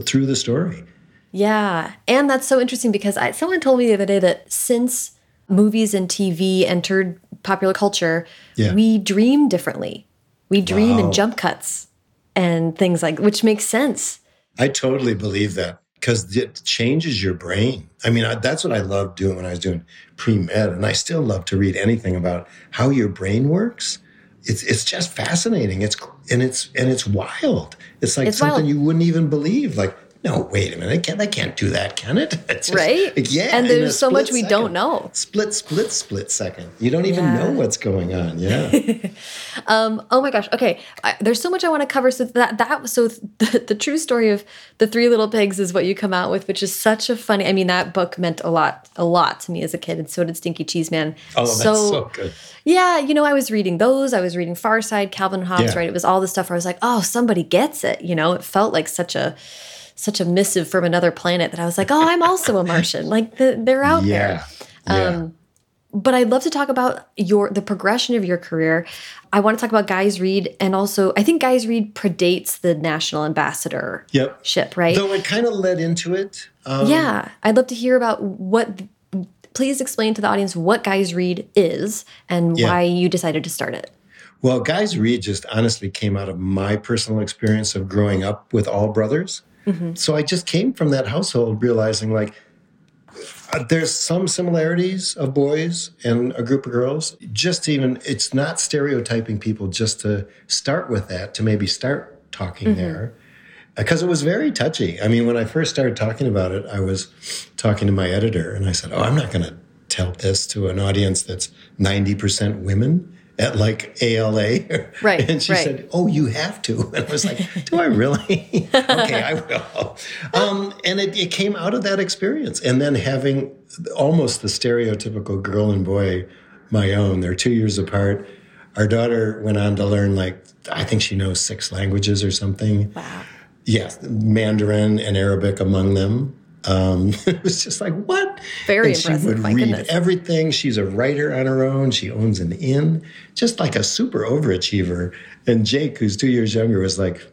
through the story. Yeah. And that's so interesting because I, someone told me the other day that since movies and TV entered popular culture, Yeah. we dream differently. We dream Wow. in jump cuts and things like which makes sense. I totally believe that because it changes your brain. I mean, I, that's what I loved doing when I was doing pre med, and I still love to read anything about how your brain works. It's it's just fascinating. It's and it's and it's wild. It's like It's something wild. you wouldn't even believe. Like no, wait a minute, it can't, that can't do that, can it? Just, right? Yeah. And there's so much we do don't know. Split, split, split second. You don't even yeah. know what's going on. Yeah. um, oh my gosh. Okay. I, there's so much I want to cover. So that that so the, the true story of the Three Little Pigs is what you come out with, which is such a funny. I mean, that book meant a lot, a lot to me as a kid, and so did Stinky Cheese Man. Oh, so, that's so good. Yeah, you know, I was reading those. I was reading Far Side, Calvin Hobbes. Yeah. Right. It was all the stuff where I was like, oh, somebody gets it. You know, it felt like such a such a missive from another planet that I was like, oh, I'm also a Martian. like the, they're out yeah. there. Um, yeah. But I'd love to talk about your the progression of your career. I want to talk about Guys Read, and also I think Guys Read predates the national ambassador yep. ship, right? Though it kind of led into it. Um, yeah, I'd love to hear about what. Please explain to the audience what Guys Read is and yeah. why you decided to start it. Well, Guys Read just honestly came out of my personal experience of growing up with all brothers. Mm-hmm. So I just came from that household realizing like uh, there's some similarities of boys and a group of girls. Just even, it's not stereotyping people just to start with that, to maybe start talking mm-hmm. there. Because it was very touchy. I mean, when I first started talking about it, I was talking to my editor and I said, Oh, I'm not going to tell this to an audience that's 90% women at like ALA. Right. And she right. said, Oh, you have to. And I was like, Do I really? okay, I will. Um, and it, it came out of that experience. And then having almost the stereotypical girl and boy, my own, they're two years apart. Our daughter went on to learn, like, I think she knows six languages or something. Wow. Yes, Mandarin and Arabic among them. Um, it was just like, what? Very and impressive. She would read goodness. everything. She's a writer on her own. She owns an inn, just like a super overachiever. And Jake, who's two years younger, was like,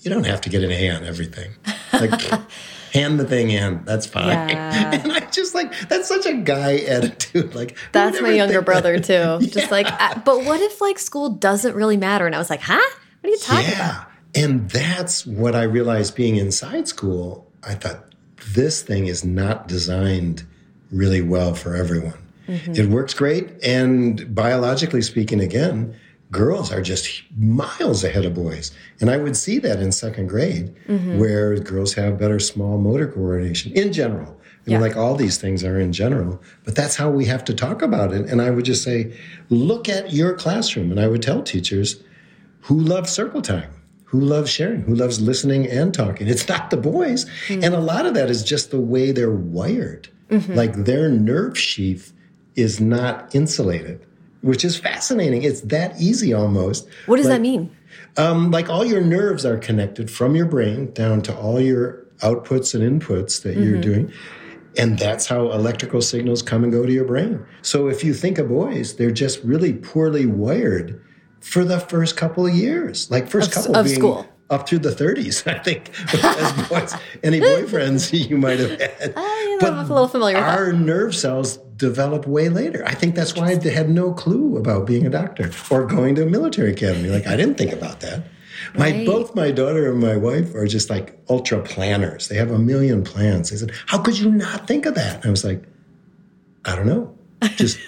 you don't have to get an A on everything. Like, hand the thing in. That's fine. Yeah. And I just like, that's such a guy attitude. Like, that's my younger brother, too. yeah. Just like, but what if like school doesn't really matter? And I was like, huh? What are you talking yeah. about? And that's what I realized being inside school. I thought, this thing is not designed really well for everyone. Mm-hmm. It works great. And biologically speaking, again, girls are just miles ahead of boys. And I would see that in second grade, mm-hmm. where girls have better small motor coordination in general. Mean, yeah. like all these things are in general, but that's how we have to talk about it. And I would just say, look at your classroom. And I would tell teachers who love circle time who loves sharing, who loves listening and talking. It's not the boys. Mm-hmm. And a lot of that is just the way they're wired. Mm-hmm. Like their nerve sheath is not insulated, which is fascinating. It's that easy almost. What does like, that mean? Um, like all your nerves are connected from your brain down to all your outputs and inputs that mm-hmm. you're doing. And that's how electrical signals come and go to your brain. So if you think of boys, they're just really poorly wired for the first couple of years, like first of, couple of being school. up through the 30s, I think. As boys, any boyfriends you might have had. Uh, but I'm a little familiar our nerve cells develop way later. I think that's why they had no clue about being a doctor or going to a military academy. Like I didn't think about that. My both my daughter and my wife are just like ultra planners. They have a million plans. They said, "How could you not think of that?" And I was like, "I don't know." Just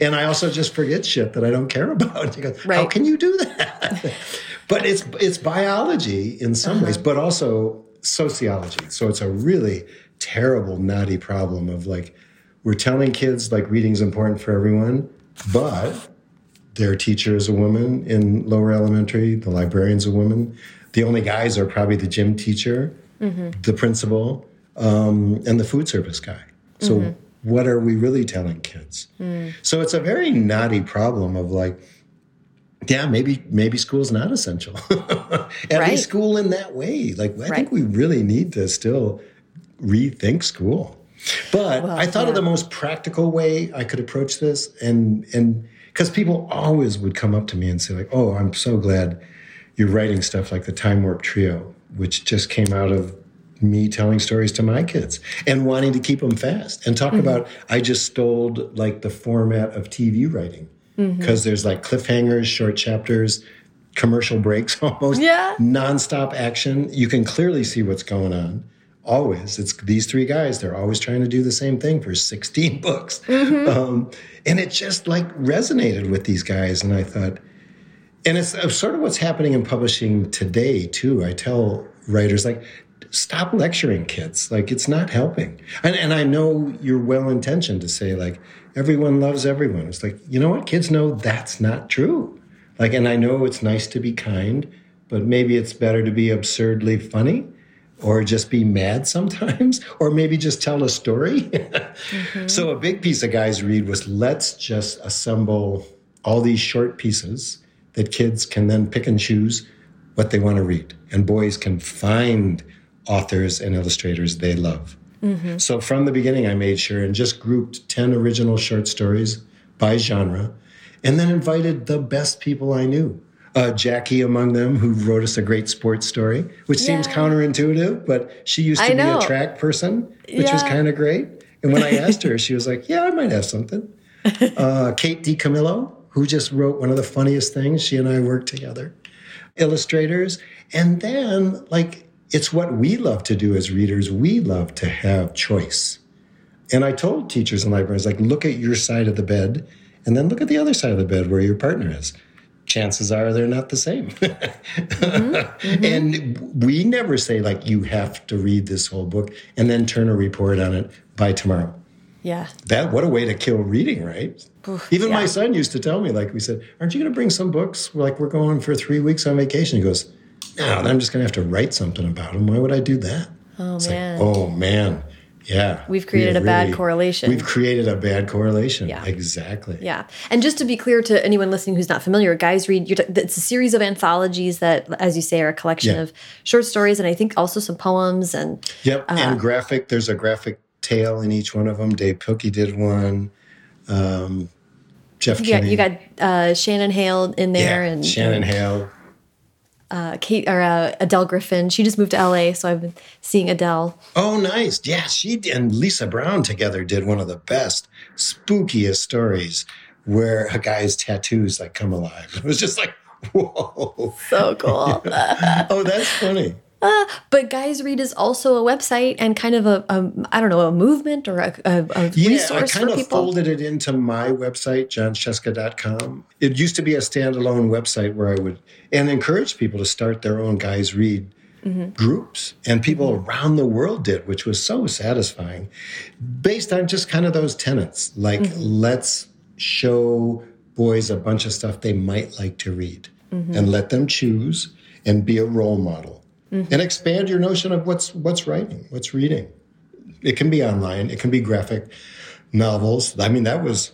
and I also just forget shit that I don't care about. She goes, How can you do that? but it's it's biology in some ways, Uh-huh. but also sociology. So it's a really terrible, knotty problem of like we're telling kids like reading's important for everyone, but their teacher is a woman in lower elementary, the librarian's a woman. The only guys are probably the gym teacher, the principal, um, and the food service guy. So, what are we really telling kids? Hmm. So, it's a very knotty problem of like, yeah, maybe maybe school's not essential. At Right. least school in that way. Like, I Right. think we really need to still rethink school. But Well, I thought yeah. of the most practical way I could approach this, and and because people always would come up to me and say like, "Oh, I'm so glad you're writing stuff like the Time Warp Trio, which just came out of me telling stories to my kids and wanting to keep them fast and talk about I just stole like the format of TV writing because there's like cliffhangers, short chapters, commercial breaks almost, Yeah. nonstop action. You can clearly see what's going on. Always, it's these three guys. They're always trying to do the same thing for 16 books, um, and it just like resonated with these guys. And I thought, and it's uh, sort of what's happening in publishing today too. I tell writers like, stop lecturing kids. Like it's not helping. And, and I know you're well intentioned to say like everyone loves everyone. It's like, you know what? Kids know that's not true. Like, and I know it's nice to be kind, but maybe it's better to be absurdly funny or just be mad sometimes, or maybe just tell a story. mm-hmm. So, a big piece of guys read was let's just assemble all these short pieces that kids can then pick and choose what they want to read. And boys can find authors and illustrators they love. Mm-hmm. So from the beginning, I made sure and just grouped 10 original short stories by genre and then invited the best people I knew. Uh, Jackie among them, who wrote us a great sports story, which yeah. seems counterintuitive, but she used to be a track person, which yeah. was kind of great. And when I asked her, she was like, Yeah, I might have something. Uh, Kate DiCamillo, who just wrote one of the funniest things, she and I worked together. Illustrators. And then, like, it's what we love to do as readers. We love to have choice. And I told teachers and librarians, like, look at your side of the bed and then look at the other side of the bed where your partner is. Chances are they're not the same. mm-hmm. Mm-hmm. And we never say, like, you have to read this whole book and then turn a report on it by tomorrow. Yeah. That what a way to kill reading, right? Oof, Even yeah. my son used to tell me, like we said, aren't you going to bring some books? Like we're going for three weeks on vacation. He goes, no, I'm just going to have to write something about them. Why would I do that? Oh, it's man. Like, oh, man. Yeah. We've created we a really, bad correlation. We've created a bad correlation. Yeah. Exactly. Yeah. And just to be clear to anyone listening who's not familiar, Guys Read, it's a series of anthologies that, as you say, are a collection yeah. of short stories and I think also some poems and. Yep. Uh, and graphic, there's a graphic tale in each one of them. Dav Pilkey did one. Um, Jeff you got, you got uh, Shannon Hale in there. Yeah, and Shannon Hale uh, Kate or uh, Adele Griffin. She just moved to LA, so I've been seeing Adele. Oh, nice. Yeah, she and Lisa Brown together did one of the best, spookiest stories where a guy's tattoos like come alive. It was just like, whoa, so cool. oh, that's funny. Uh, but Guys Read is also a website and kind of a, a I don't know, a movement or a, a, a yeah, resource I kind of people. folded it into my website, jonscieszka.com. It used to be a standalone website where I would and encourage people to start their own Guys Read mm-hmm. groups. And people mm-hmm. around the world did, which was so satisfying, based on just kind of those tenets. Like, mm-hmm. let's show boys a bunch of stuff they might like to read mm-hmm. and let them choose and be a role model mm-hmm. and expand your notion of what's what's writing, what's reading. It can be online, it can be graphic novels. I mean, that was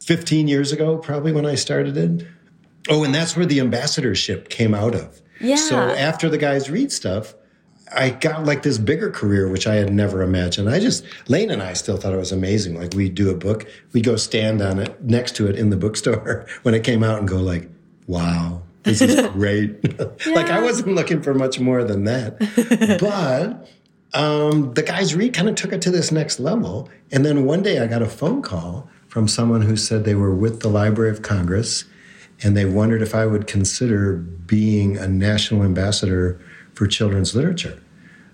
15 years ago, probably when I started it. Oh, and that's where the ambassadorship came out of. Yeah. So after the guys read stuff, I got like this bigger career, which I had never imagined. I just, Lane and I still thought it was amazing. Like we'd do a book, we'd go stand on it next to it in the bookstore when it came out and go like, wow, this is great. yeah. Like I wasn't looking for much more than that. but um, the guys read kind of took it to this next level. And then one day I got a phone call from someone who said they were with the Library of Congress and they wondered if I would consider being a national ambassador for children's literature.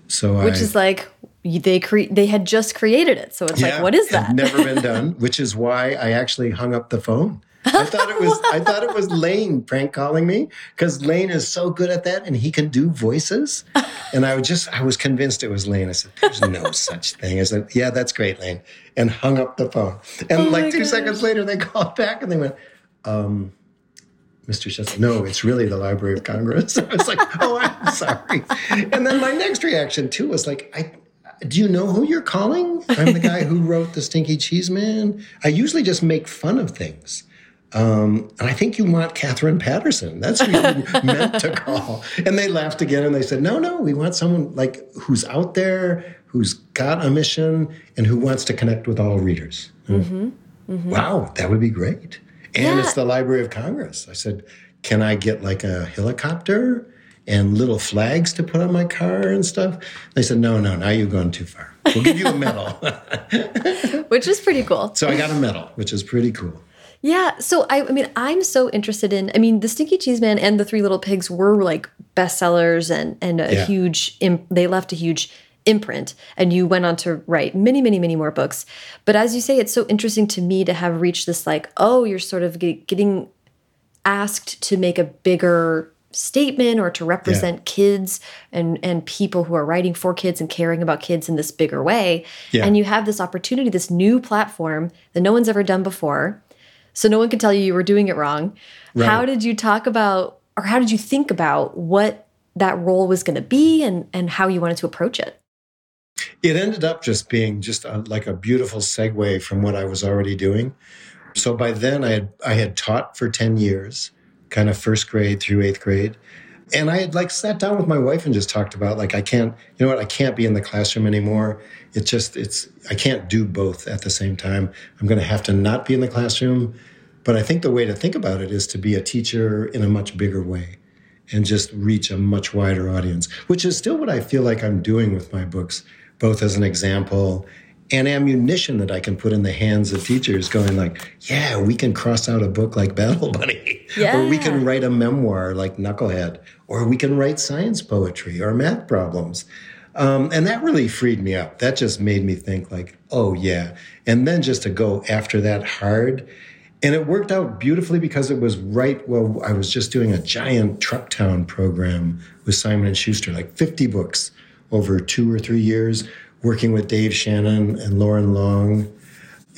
So which I, is like they cre- they had just created it, so it's yeah, like what is that? never been done, which is why I actually hung up the phone I thought it was I thought it was Lane prank calling me because Lane is so good at that and he can do voices. And I was just I was convinced it was Lane. I said, "There's no such thing." I said, "Yeah, that's great, Lane," and hung up the phone. And oh like two gosh. seconds later, they called back and they went, um, Mr. Scieszka, no, it's really the Library of Congress. I was like, oh, I'm sorry. And then my next reaction too was like, I do you know who you're calling? I'm the guy who wrote the Stinky Cheese Man. I usually just make fun of things. Um, and I think you want Katherine Paterson. That's who you meant to call. And they laughed again and they said, no, no, we want someone like who's out there, who's got a mission, and who wants to connect with all readers. Mm-hmm. Mm-hmm. Wow, that would be great. And yeah. it's the Library of Congress. I said, can I get like a helicopter and little flags to put on my car and stuff? They said, no, no, now you've gone too far. We'll give you a medal. which is pretty cool. So I got a medal, which is pretty cool. Yeah. So I, I mean, I'm so interested in. I mean, the Stinky Cheese Man and the Three Little Pigs were like bestsellers and and a yeah. huge. They left a huge imprint, and you went on to write many, many, many more books. But as you say, it's so interesting to me to have reached this like, oh, you're sort of getting asked to make a bigger statement or to represent yeah. kids and and people who are writing for kids and caring about kids in this bigger way yeah. and you have this opportunity this new platform that no one's ever done before so no one can tell you you were doing it wrong right. how did you talk about or how did you think about what that role was going to be and and how you wanted to approach it it ended up just being just a, like a beautiful segue from what i was already doing so by then i had i had taught for 10 years kind of first grade through eighth grade. And I had like sat down with my wife and just talked about like I can't, you know what, I can't be in the classroom anymore. It's just it's I can't do both at the same time. I'm going to have to not be in the classroom, but I think the way to think about it is to be a teacher in a much bigger way and just reach a much wider audience, which is still what I feel like I'm doing with my books, both as an example and ammunition that I can put in the hands of teachers going like, yeah, we can cross out a book like Battle Bunny. Yeah. or we can write a memoir like Knucklehead. Or we can write science poetry or math problems. Um, and that really freed me up. That just made me think like, oh yeah. And then just to go after that hard. And it worked out beautifully because it was right. Well, I was just doing a giant Trucktown program with Simon and Schuster, like 50 books over two or three years working with Dave Shannon and Loren Long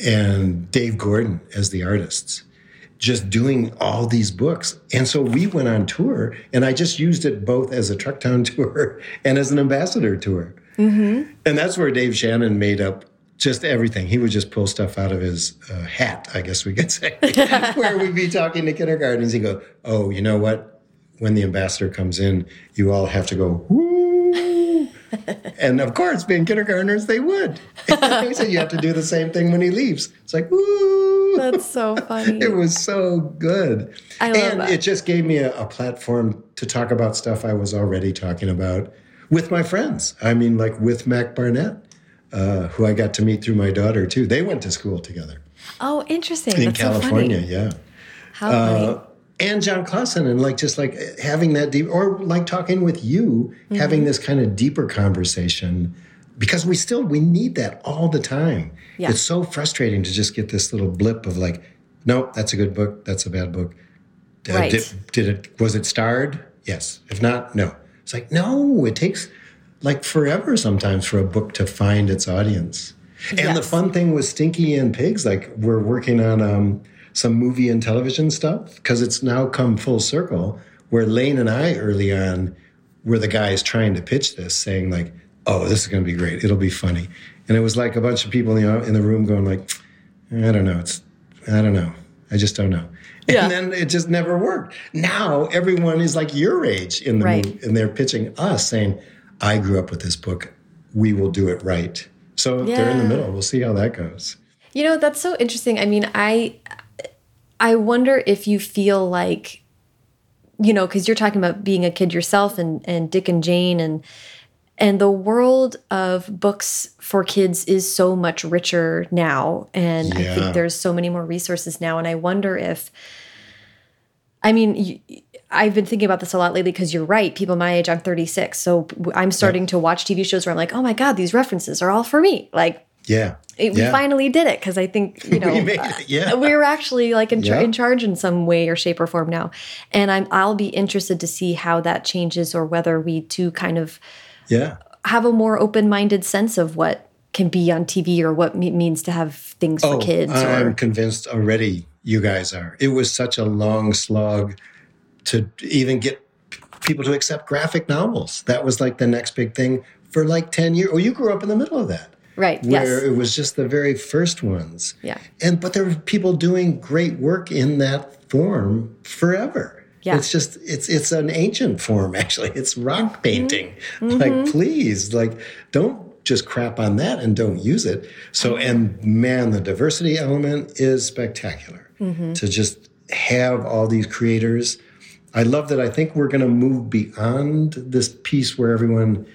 and Dave Gordon as the artists, just doing all these books. And so we went on tour, and I just used it both as a Trucktown tour and as an ambassador tour. Mm-hmm. And that's where Dave Shannon made up just everything. He would just pull stuff out of his uh, hat, I guess we could say, where we'd be talking to kindergartens. He'd go, Oh, you know what? When the ambassador comes in, you all have to go, Woo! And of course, being kindergartners, they would. he said you have to do the same thing when he leaves. It's like, woo! That's so funny. it was so good. I love and that. it just gave me a, a platform to talk about stuff I was already talking about with my friends. I mean, like with Mac Barnett, uh, who I got to meet through my daughter too. They went to school together. Oh, interesting. In That's California, so yeah. How funny. Uh, and Jon Klassen and like just like having that deep or like talking with you, mm-hmm. having this kind of deeper conversation because we still we need that all the time. Yeah. It's so frustrating to just get this little blip of like, no, that's a good book, that's a bad book. Uh, right. Did, did it was it starred? Yes. If not, no. It's like no, it takes like forever sometimes for a book to find its audience. And yes. the fun thing with Stinky and Pigs, like we're working on um, some movie and television stuff because it's now come full circle where Lane and I early on were the guys trying to pitch this, saying like, "Oh, this is going to be great. It'll be funny." And it was like a bunch of people in the, in the room going like, "I don't know. It's I don't know. I just don't know." Yeah. And then it just never worked. Now everyone is like your age in the right. movie, and they're pitching us saying, "I grew up with this book. We will do it right." So yeah. they're in the middle. We'll see how that goes. You know, that's so interesting. I mean, I I wonder if you feel like, you know, because you're talking about being a kid yourself and, and Dick and Jane and and the world of books for kids is so much richer now. And yeah. I think there's so many more resources now. And I wonder if, I mean, I've been thinking about this a lot lately because you're right. People my age, I'm 36. So I'm starting yeah. to watch TV shows where I'm like, oh my God, these references are all for me. Like, yeah it, yeah. we finally did it because I think you know we yeah. uh, we're actually like in, yeah. in charge in some way or shape or form now, and I'm I'll be interested to see how that changes or whether we too kind of yeah have a more open minded sense of what can be on TV or what it means to have things oh, for kids. I'm or, convinced already. You guys are. It was such a long slog to even get people to accept graphic novels. That was like the next big thing for like 10 years. Oh, you grew up in the middle of that. Right. Where yes. it was just the very first ones. Yeah. And but there were people doing great work in that form forever. Yeah. It's just it's it's an ancient form actually. It's rock painting. Mm-hmm. Like please, like don't just crap on that and don't use it. So and man, the diversity element is spectacular. Mm-hmm. To just have all these creators. I love that I think we're going to move beyond this piece where everyone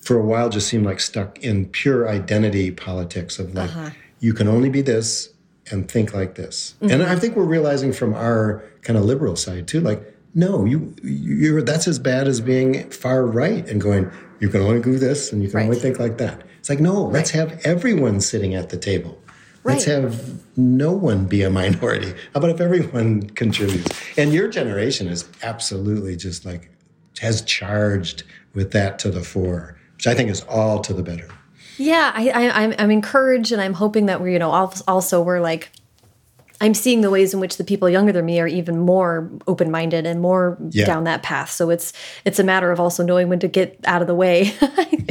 for a while just seemed like stuck in pure identity politics of like uh-huh. you can only be this and think like this. Mm-hmm. And I think we're realizing from our kind of liberal side too, like no, you you're that's as bad as being far right and going you can only do this and you can right. only think like that. It's like no, let's have everyone sitting at the table. Right. Let's have no one be a minority. How about if everyone contributes? And your generation is absolutely just like has charged with that to the fore, which I think is all to the better. Yeah, I, I, I'm, I'm encouraged, and I'm hoping that we're, you know, also we're like I'm seeing the ways in which the people younger than me are even more open-minded and more yeah. down that path. So it's it's a matter of also knowing when to get out of the way,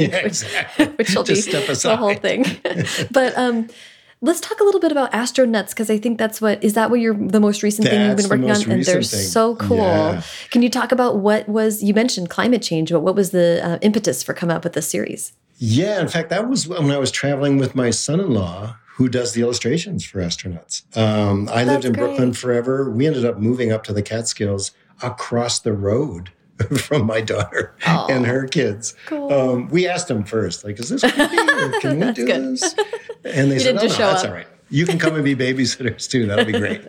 think, yeah, exactly. which, which will be the whole thing. but um, let's talk a little bit about AstroNuts because I think that's what is that what you're the most recent that's thing you've been working on, and they're thing. so cool. Yeah. Can you talk about what was you mentioned climate change, but what was the uh, impetus for coming up with this series? Yeah, in fact, that was when I was traveling with my son-in-law who does the illustrations for AstroNuts. Um, I lived in great. Brooklyn forever. We ended up moving up to the Catskills across the road from my daughter and her kids. Cool. Um, we asked them first, like, is this creepy can we do good. this? And they you said, oh, no, that's up. all right. You can come and be babysitters too. That'll be great.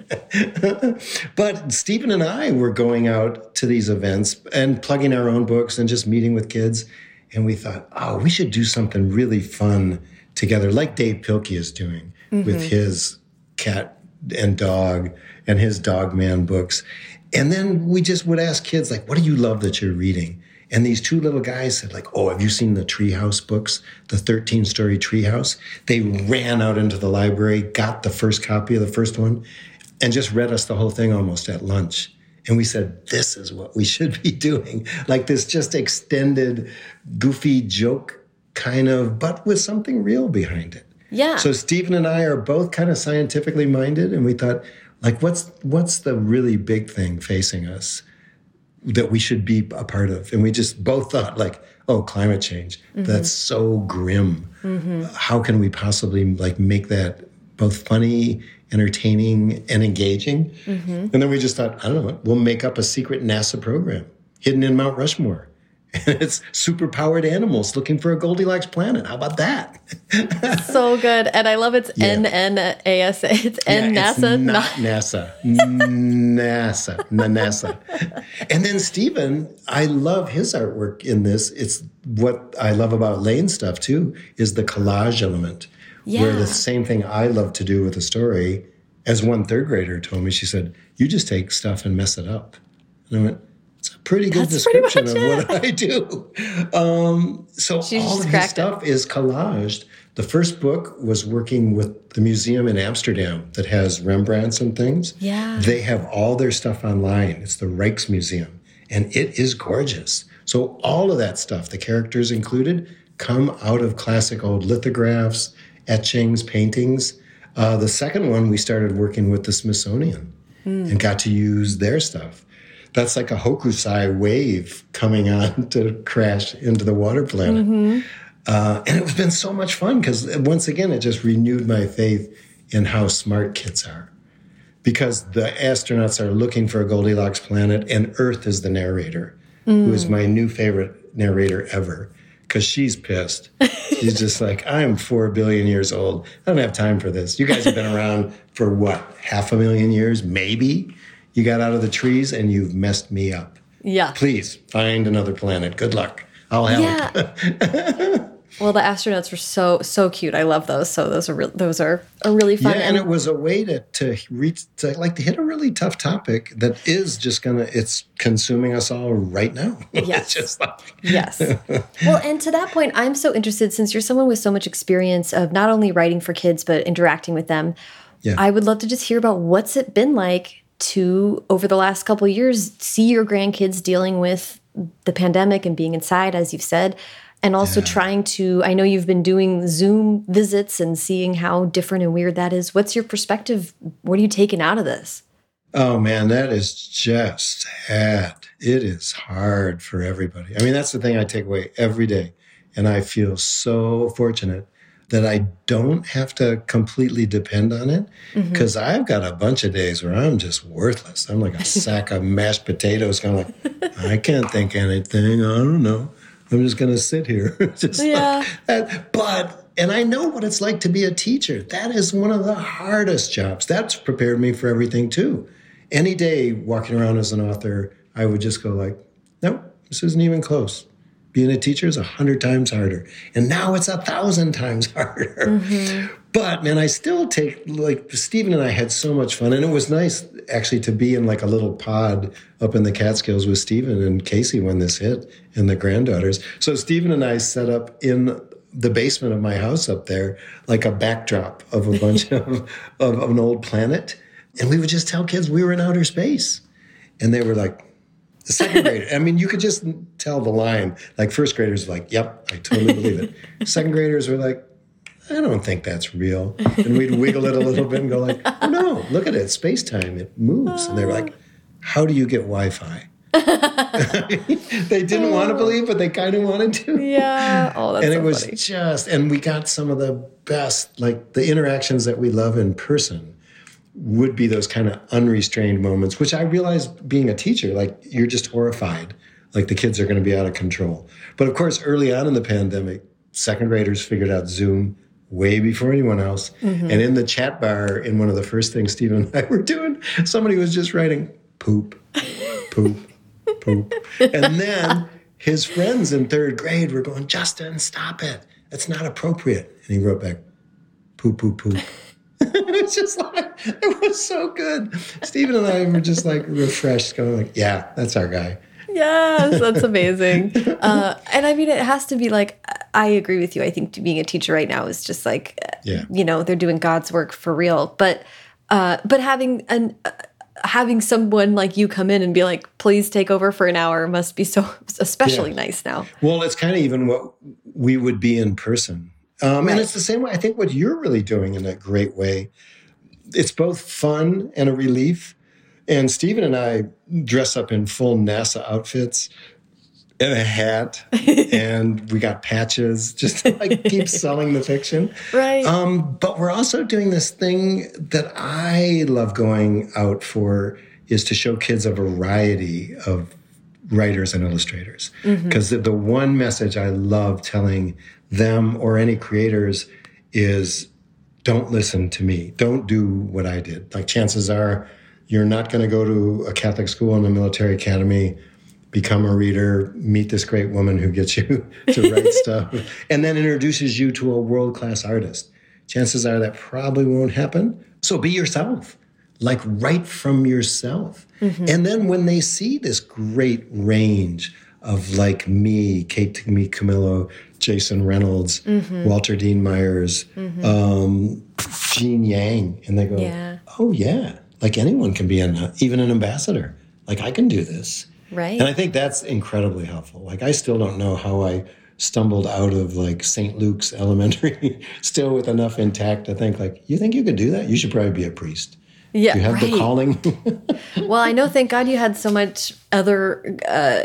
but Steven and I were going out to these events and plugging our own books and just meeting with kids. And we thought, oh, we should do something really fun together, like Dav Pilkey is doing mm-hmm. with his cat and dog and his dog man books. And then we just would ask kids, like, what do you love that you're reading? And these two little guys said, like, oh, have you seen the treehouse books, the 13 story treehouse? They ran out into the library, got the first copy of the first one, and just read us the whole thing almost at lunch. And we said, this is what we should be doing. Like this just extended, goofy joke kind of, but with something real behind it. Yeah. So Steven and I are both kind of scientifically minded, and we thought, like, what's what's the really big thing facing us that we should be a part of? And we just both thought, like, oh, climate change. Mm-hmm. That's so grim. Mm-hmm. How can we possibly like make that both funny, entertaining, and engaging? Mm-hmm. And then we just thought, I don't know, we'll make up a secret NASA program hidden in Mount Rushmore and it's superpowered animals looking for a Goldilocks planet. How about that? so good. And I love it's yeah. NNASA. It's N yeah, NASA. It's not NASA. NASA. NASA. And then Steven, I love his artwork in this. It's what I love about Lane stuff too, is the collage element. Yeah. Where the same thing I love to do with a story, as one third grader told me, she said, You just take stuff and mess it up. And I went, it's a pretty good That's description pretty of what I do. Um, so She's all of his stuff it. is collaged. The first book was working with the museum in Amsterdam that has Rembrandts and things. Yeah. They have all their stuff online. It's the Rijksmuseum, and it is gorgeous. So all of that stuff, the characters included, come out of classic old lithographs, etchings, paintings. Uh, the second one, we started working with the Smithsonian mm. and got to use their stuff that's like a Hokusai wave coming on to crash into the water planet. Mm-hmm. Uh, and it's been so much fun because once again, it just renewed my faith in how smart kids are. Because the AstroNuts are looking for a Goldilocks planet, and Earth is the narrator, mm. who is my new favorite narrator ever. Because she's pissed. She's just like, I'm four billion years old. I don't have time for this. You guys have been around for what, half a million years, maybe? You got out of the trees and you've messed me up. Yeah. Please find another planet. Good luck. I'll help. Yeah. well, the AstroNuts were so so cute. I love those. So those are re- those are, are really fun. Yeah, and, and it was a way to to reach to like to hit a really tough topic that is just gonna it's consuming us all right now. Yes. just like yes. well, and to that point, I'm so interested since you're someone with so much experience of not only writing for kids but interacting with them. Yeah. I would love to just hear about what's it been like to over the last couple years see your grandkids dealing with the pandemic and being inside as you've said and also yeah. trying to i know you've been doing zoom visits and seeing how different and weird that is. What's your perspective? What are you taking out of this? Oh man that is just sad. It is hard for everybody. I mean that's the thing i take away every day and i feel so fortunate that I don't have to completely depend on it because mm-hmm. I've got a bunch of days where I'm just worthless. I'm like a sack of mashed potatoes, kind of like, I can't think anything. I don't know. I'm just going to sit here. just yeah. Like but, and I know what it's like to be a teacher. That is one of the hardest jobs. That's prepared me for everything too. Any day walking around as an author, I would just go like, nope, this isn't even close being a teacher is a hundred times harder. And now it's a thousand times harder. Mm-hmm. but man, I still take like Steven and I had so much fun, and it was nice actually to be in like a little pod up in the Catskills with Steven and Casey when this hit, and the granddaughters. So Steven and I set up in the basement of my house up there, like a backdrop of a bunch of, of, of an old planet, and we would just tell kids we were in outer space, and they were like. The second grader, I mean, you could just tell the line. Like first graders, were like, "Yep, I totally believe it." Second graders were like, I don't think that's real. And we'd wiggle it a little bit and go like, oh no, look at it, space time, it moves. And they were like, how do you get Wi-Fi? they didn't want to believe, but they kind of wanted to. Yeah. Oh, that's and it so was funny. just, and we got some of the best, like the interactions that we love in person would be those kind of unrestrained moments, which I realized being a teacher, like you're just horrified, like the kids are going to be out of control. But of course, early on in the pandemic, second graders figured out Zoom way before anyone else. Mm-hmm. And in the chat bar, in one of the first things Steven and I were doing, somebody was just writing poop, poop, poop. And then his friends in third grade were going, Justin, stop it. That's not appropriate. And he wrote back, poop, poop, poop. it was just like, it was so good. Steven and I were just like refreshed, going like, yeah, that's our guy. Yes, that's amazing. uh, and I mean, it has to be like, I agree with you. I think being a teacher right now is just like, Yeah. you know, they're doing God's work for real. But, uh, but having an, uh, having someone like you come in and be like, please take over for an hour must be so especially Yeah. nice now. Well, it's kind of even what we would be in person. Um, Right. And it's the same way. I think what you're really doing in a great way. It's both fun and a relief. And Steven and I dress up in full NASA outfits and a hat, and we got patches just to like keep selling the fiction. Right. Um, but we're also doing this thing that I love going out for is to show kids a variety of writers and illustrators. Because the, the one message I love telling them or any creators is don't listen to me. Don't do what I did. Like chances are you're not going to go to a Catholic school and a military academy, become a reader, meet this great woman who gets you to write stuff, and then introduces you to a world class artist. Chances are that probably won't happen. So be yourself. Like write from yourself. Mm-hmm. And then when they see this great range of like me, Kate DiCamillo, Jason Reynolds, Walter Dean Myers, um, Gene Yang, and they go, Yeah. "Oh yeah, like anyone can be an even an ambassador. Like I can do this." Right. And I think that's incredibly helpful. Like I still don't know how I stumbled out of like St. Luke's Elementary, still with enough intact to think like, you think you could do that? You should probably be a priest. Yeah. You have the right. calling. Well, I know. Thank God you had so much other uh,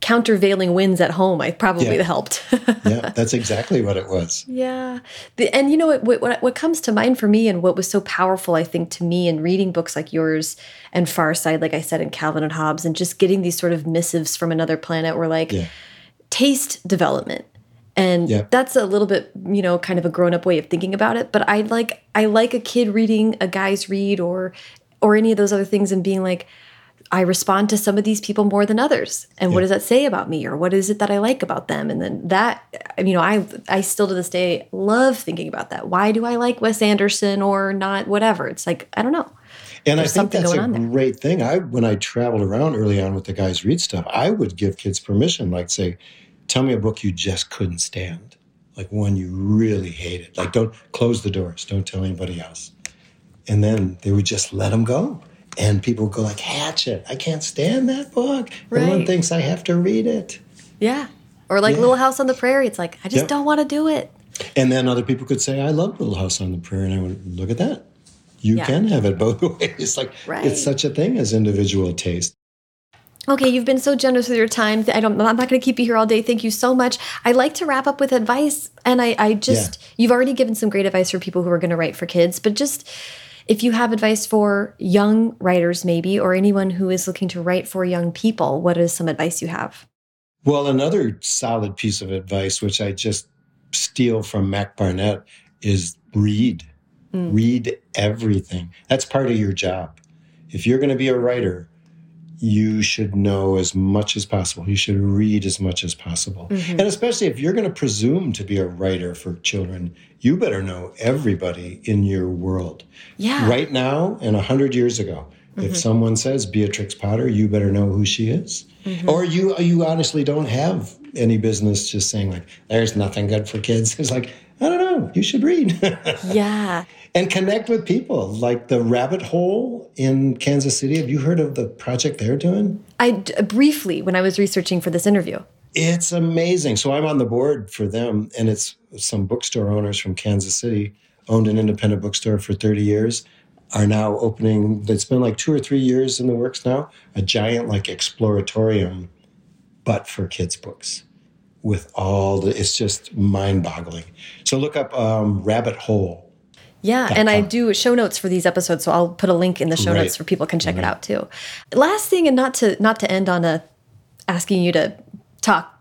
countervailing winds at home. I probably Yeah. helped. yeah, that's exactly what it was. Yeah. The, and you know what, what what what comes to mind for me and what was so powerful I think to me in reading books like yours and Far Side like I said in Calvin and Hobbes and just getting these sort of missives from another planet were like Yeah. taste development. And Yeah. that's a little bit, you know, kind of a grown-up way of thinking about it, but I like I like a kid reading a Guys Read or or any of those other things and being like I respond to some of these people more than others. And what does that say about me or what is it that I like about them? And then that you know, I I still to this day love thinking about that. Why do I like Wes Anderson or not whatever? It's like I don't know. And There's I think that's a great thing. I when I traveled around early on with the guys read stuff, I would give kids permission, like say, tell me a book you just couldn't stand. Like one you really hated. Like don't close the doors, don't tell anybody else. And then they would just let them go. And people would go like, Hatchet, I can't stand that book. Everyone thinks I have to read it. Yeah. Or like Yeah. Little House on the Prairie. It's like I just Yep. don't want to do it. And then other people could say, I love Little House on the Prairie. And I went, look at that. You Yeah. can have it both ways. Like Right. it's such a thing as individual taste. Okay, you've been so generous with your time. I don't. I'm not going to keep you here all day. Thank you so much. I like to wrap up with advice, and I, I just you've already given some great advice for people who are going to write for kids, but just if you have advice for young writers, maybe, or anyone who is looking to write for young people, what is some advice you have? Well, another solid piece of advice, which I just steal from Mac Barnett, is read. Mm. Read everything. That's part of your job. If you're going to be a writer, you should know as much as possible. You should read as much as possible. Mm-hmm. And especially if you're going to presume to be a writer for children, you better know everybody in your world. Yeah. Right now and a hundred years ago, mm-hmm. if someone says Beatrix Potter, you better know who she is. Mm-hmm. Or you you honestly don't have any business just saying like, "There's nothing good for kids." It's like, I don't know. You should read. yeah. And connect with people like the rabbit hole in kansas city. Have you heard of the project they're doing? I briefly when i was researching for this interview. It's amazing. So i'm on the board for them and it's some bookstore owners from kansas city owned an independent bookstore for 30 years are now opening it's been like two or three years in the works now a giant like exploratorium but for kids books with all the it's just mind-boggling so look up um, rabbit hole yeah, and I do show notes for these episodes, so I'll put a link in the show right. notes for people can check right. it out too. Last thing, and not to not to end on a asking you to talk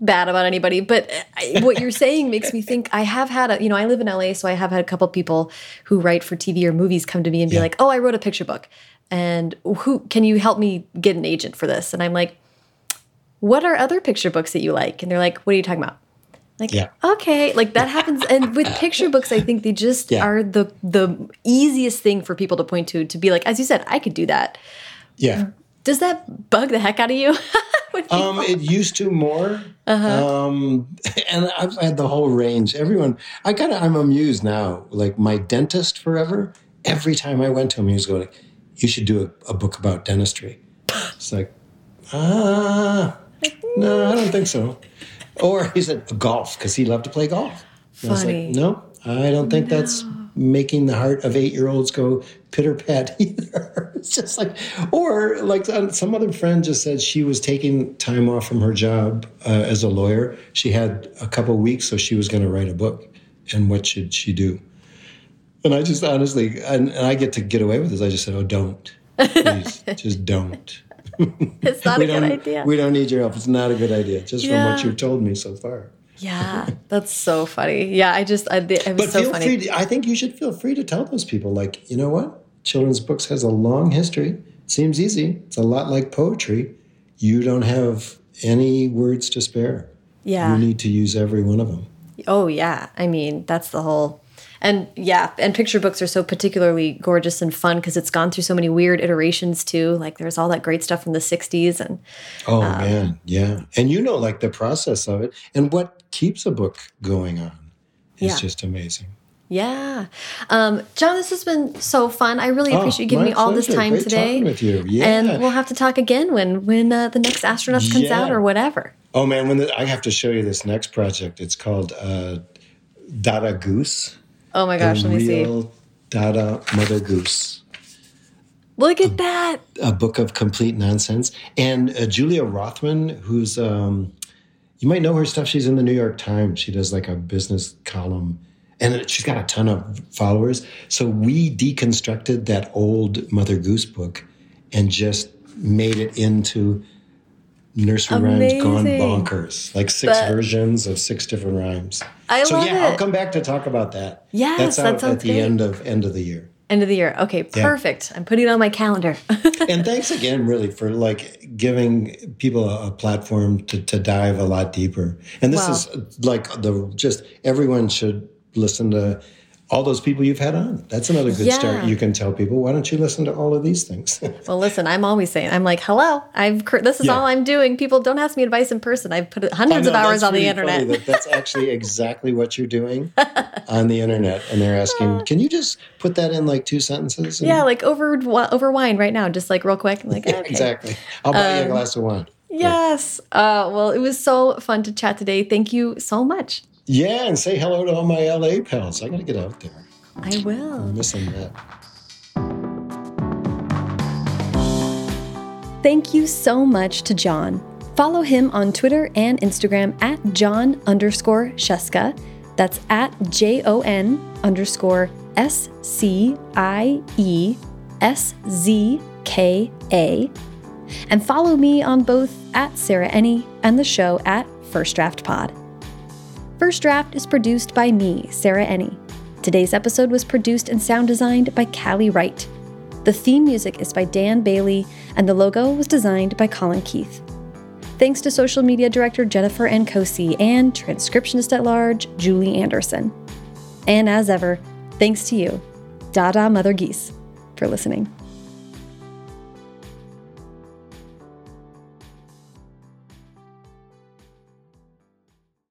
bad about anybody, but what you're saying makes me think. I have had a, you know, I live in LA, so I have had a couple people who write for TV or movies come to me and be yeah. like, "Oh, I wrote a picture book, and who can you help me get an agent for this?" And I'm like, "What are other picture books that you like?" And they're like, "What are you talking about?" Like, yeah. okay, like that happens. And with picture books, I think they just yeah. are the the easiest thing for people to point to to be like, as you said, I could do that. Yeah. Does that bug the heck out of you? um, it used to more. Uh-huh. Um, and I've had the whole range. Everyone, I kind of, I'm amused now. Like my dentist forever, every time I went to him, he was going, you should do a, a book about dentistry. It's like, ah, no, I don't think so. Or he said golf because he loved to play golf. Funny. I was like, no, I don't think no. that's making the heart of eight year olds go pitter pat either. it's just like, or like some other friend just said she was taking time off from her job uh, as a lawyer. She had a couple weeks, so she was going to write a book. And what should she do? And I just honestly, and, and I get to get away with this. I just said, oh, don't. Please, just don't. it's not a good idea. We don't need your help. It's not a good idea, just yeah. from what you've told me so far. Yeah, that's so funny. Yeah, I just, I, it was but so feel funny. Free to, I think you should feel free to tell those people, like, you know what? Children's books has a long history. It seems easy. It's a lot like poetry. You don't have any words to spare. Yeah. You need to use every one of them. Oh, yeah. I mean, that's the whole and yeah, and picture books are so particularly gorgeous and fun because it's gone through so many weird iterations too. Like there's all that great stuff from the 60s and Oh um, man, yeah. And you know like the process of it and what keeps a book going on is yeah. just amazing. Yeah. Um, Jon, this has been so fun. I really oh, appreciate you giving me all this time Great today. with you. Yeah. And we'll have to talk again when when uh, the next AstroNuts comes yeah. out or whatever. Oh man, when the, I have to show you this next project. It's called uh, Dada Goose. Oh my gosh, let me see. Dada Mother Goose. Look at a, that. A book of complete nonsense. And uh, Julia Rothman, who's, um, you might know her stuff. She's in the New York Times. She does like a business column and she's got a ton of followers. So we deconstructed that old Mother Goose book and just made it into nursery Amazing. rhymes gone bonkers, like six but versions of six different rhymes. I so love yeah, it. I'll come back to talk about that. Yes, that's out that at the great. end of end of the year. End of the year. Okay, perfect. Yeah. I'm putting it on my calendar. and thanks again, really, for like giving people a, a, platform to, to dive a lot deeper. And this is like the just everyone should listen to all those people you've had on. That's another good yeah. start. You can tell people, why don't you listen to all of these things? well, listen, I'm always saying, I'm like, hello, I've this is yeah. all I'm doing. People don't ask me advice in person. I've put hundreds oh, no, of hours on the internet. That that's actually exactly what you're doing on the internet, and they're asking, can you just put that in like two sentences? And, yeah, like over over wine right now, just like real quick. I'm like, okay. exactly. I'll buy um, you a um, glass of wine. Yes. Uh, well, it was so fun to chat today. Thank you so much. Yeah, and say hello to all my LA pals. I got to get out there. I will. I'm missing that. Thank you so much to Jon. Follow him on Twitter and Instagram at Jon underscore Scieszka. That's at J O N underscore S C I E S Z K A. And follow me on both at Sarah Enni and the show at First Draft Pod. First Draft is produced by me, Sarah Enni. Today's episode was produced and sound designed by Callie Wright. The theme music is by Dan Bailey, and the logo was designed by Colin Keith. Thanks to social media director Jennifer Nkosi and transcriptionist at large Julie Anderson. And as ever, thanks to you, Dada Mother Geese, for listening.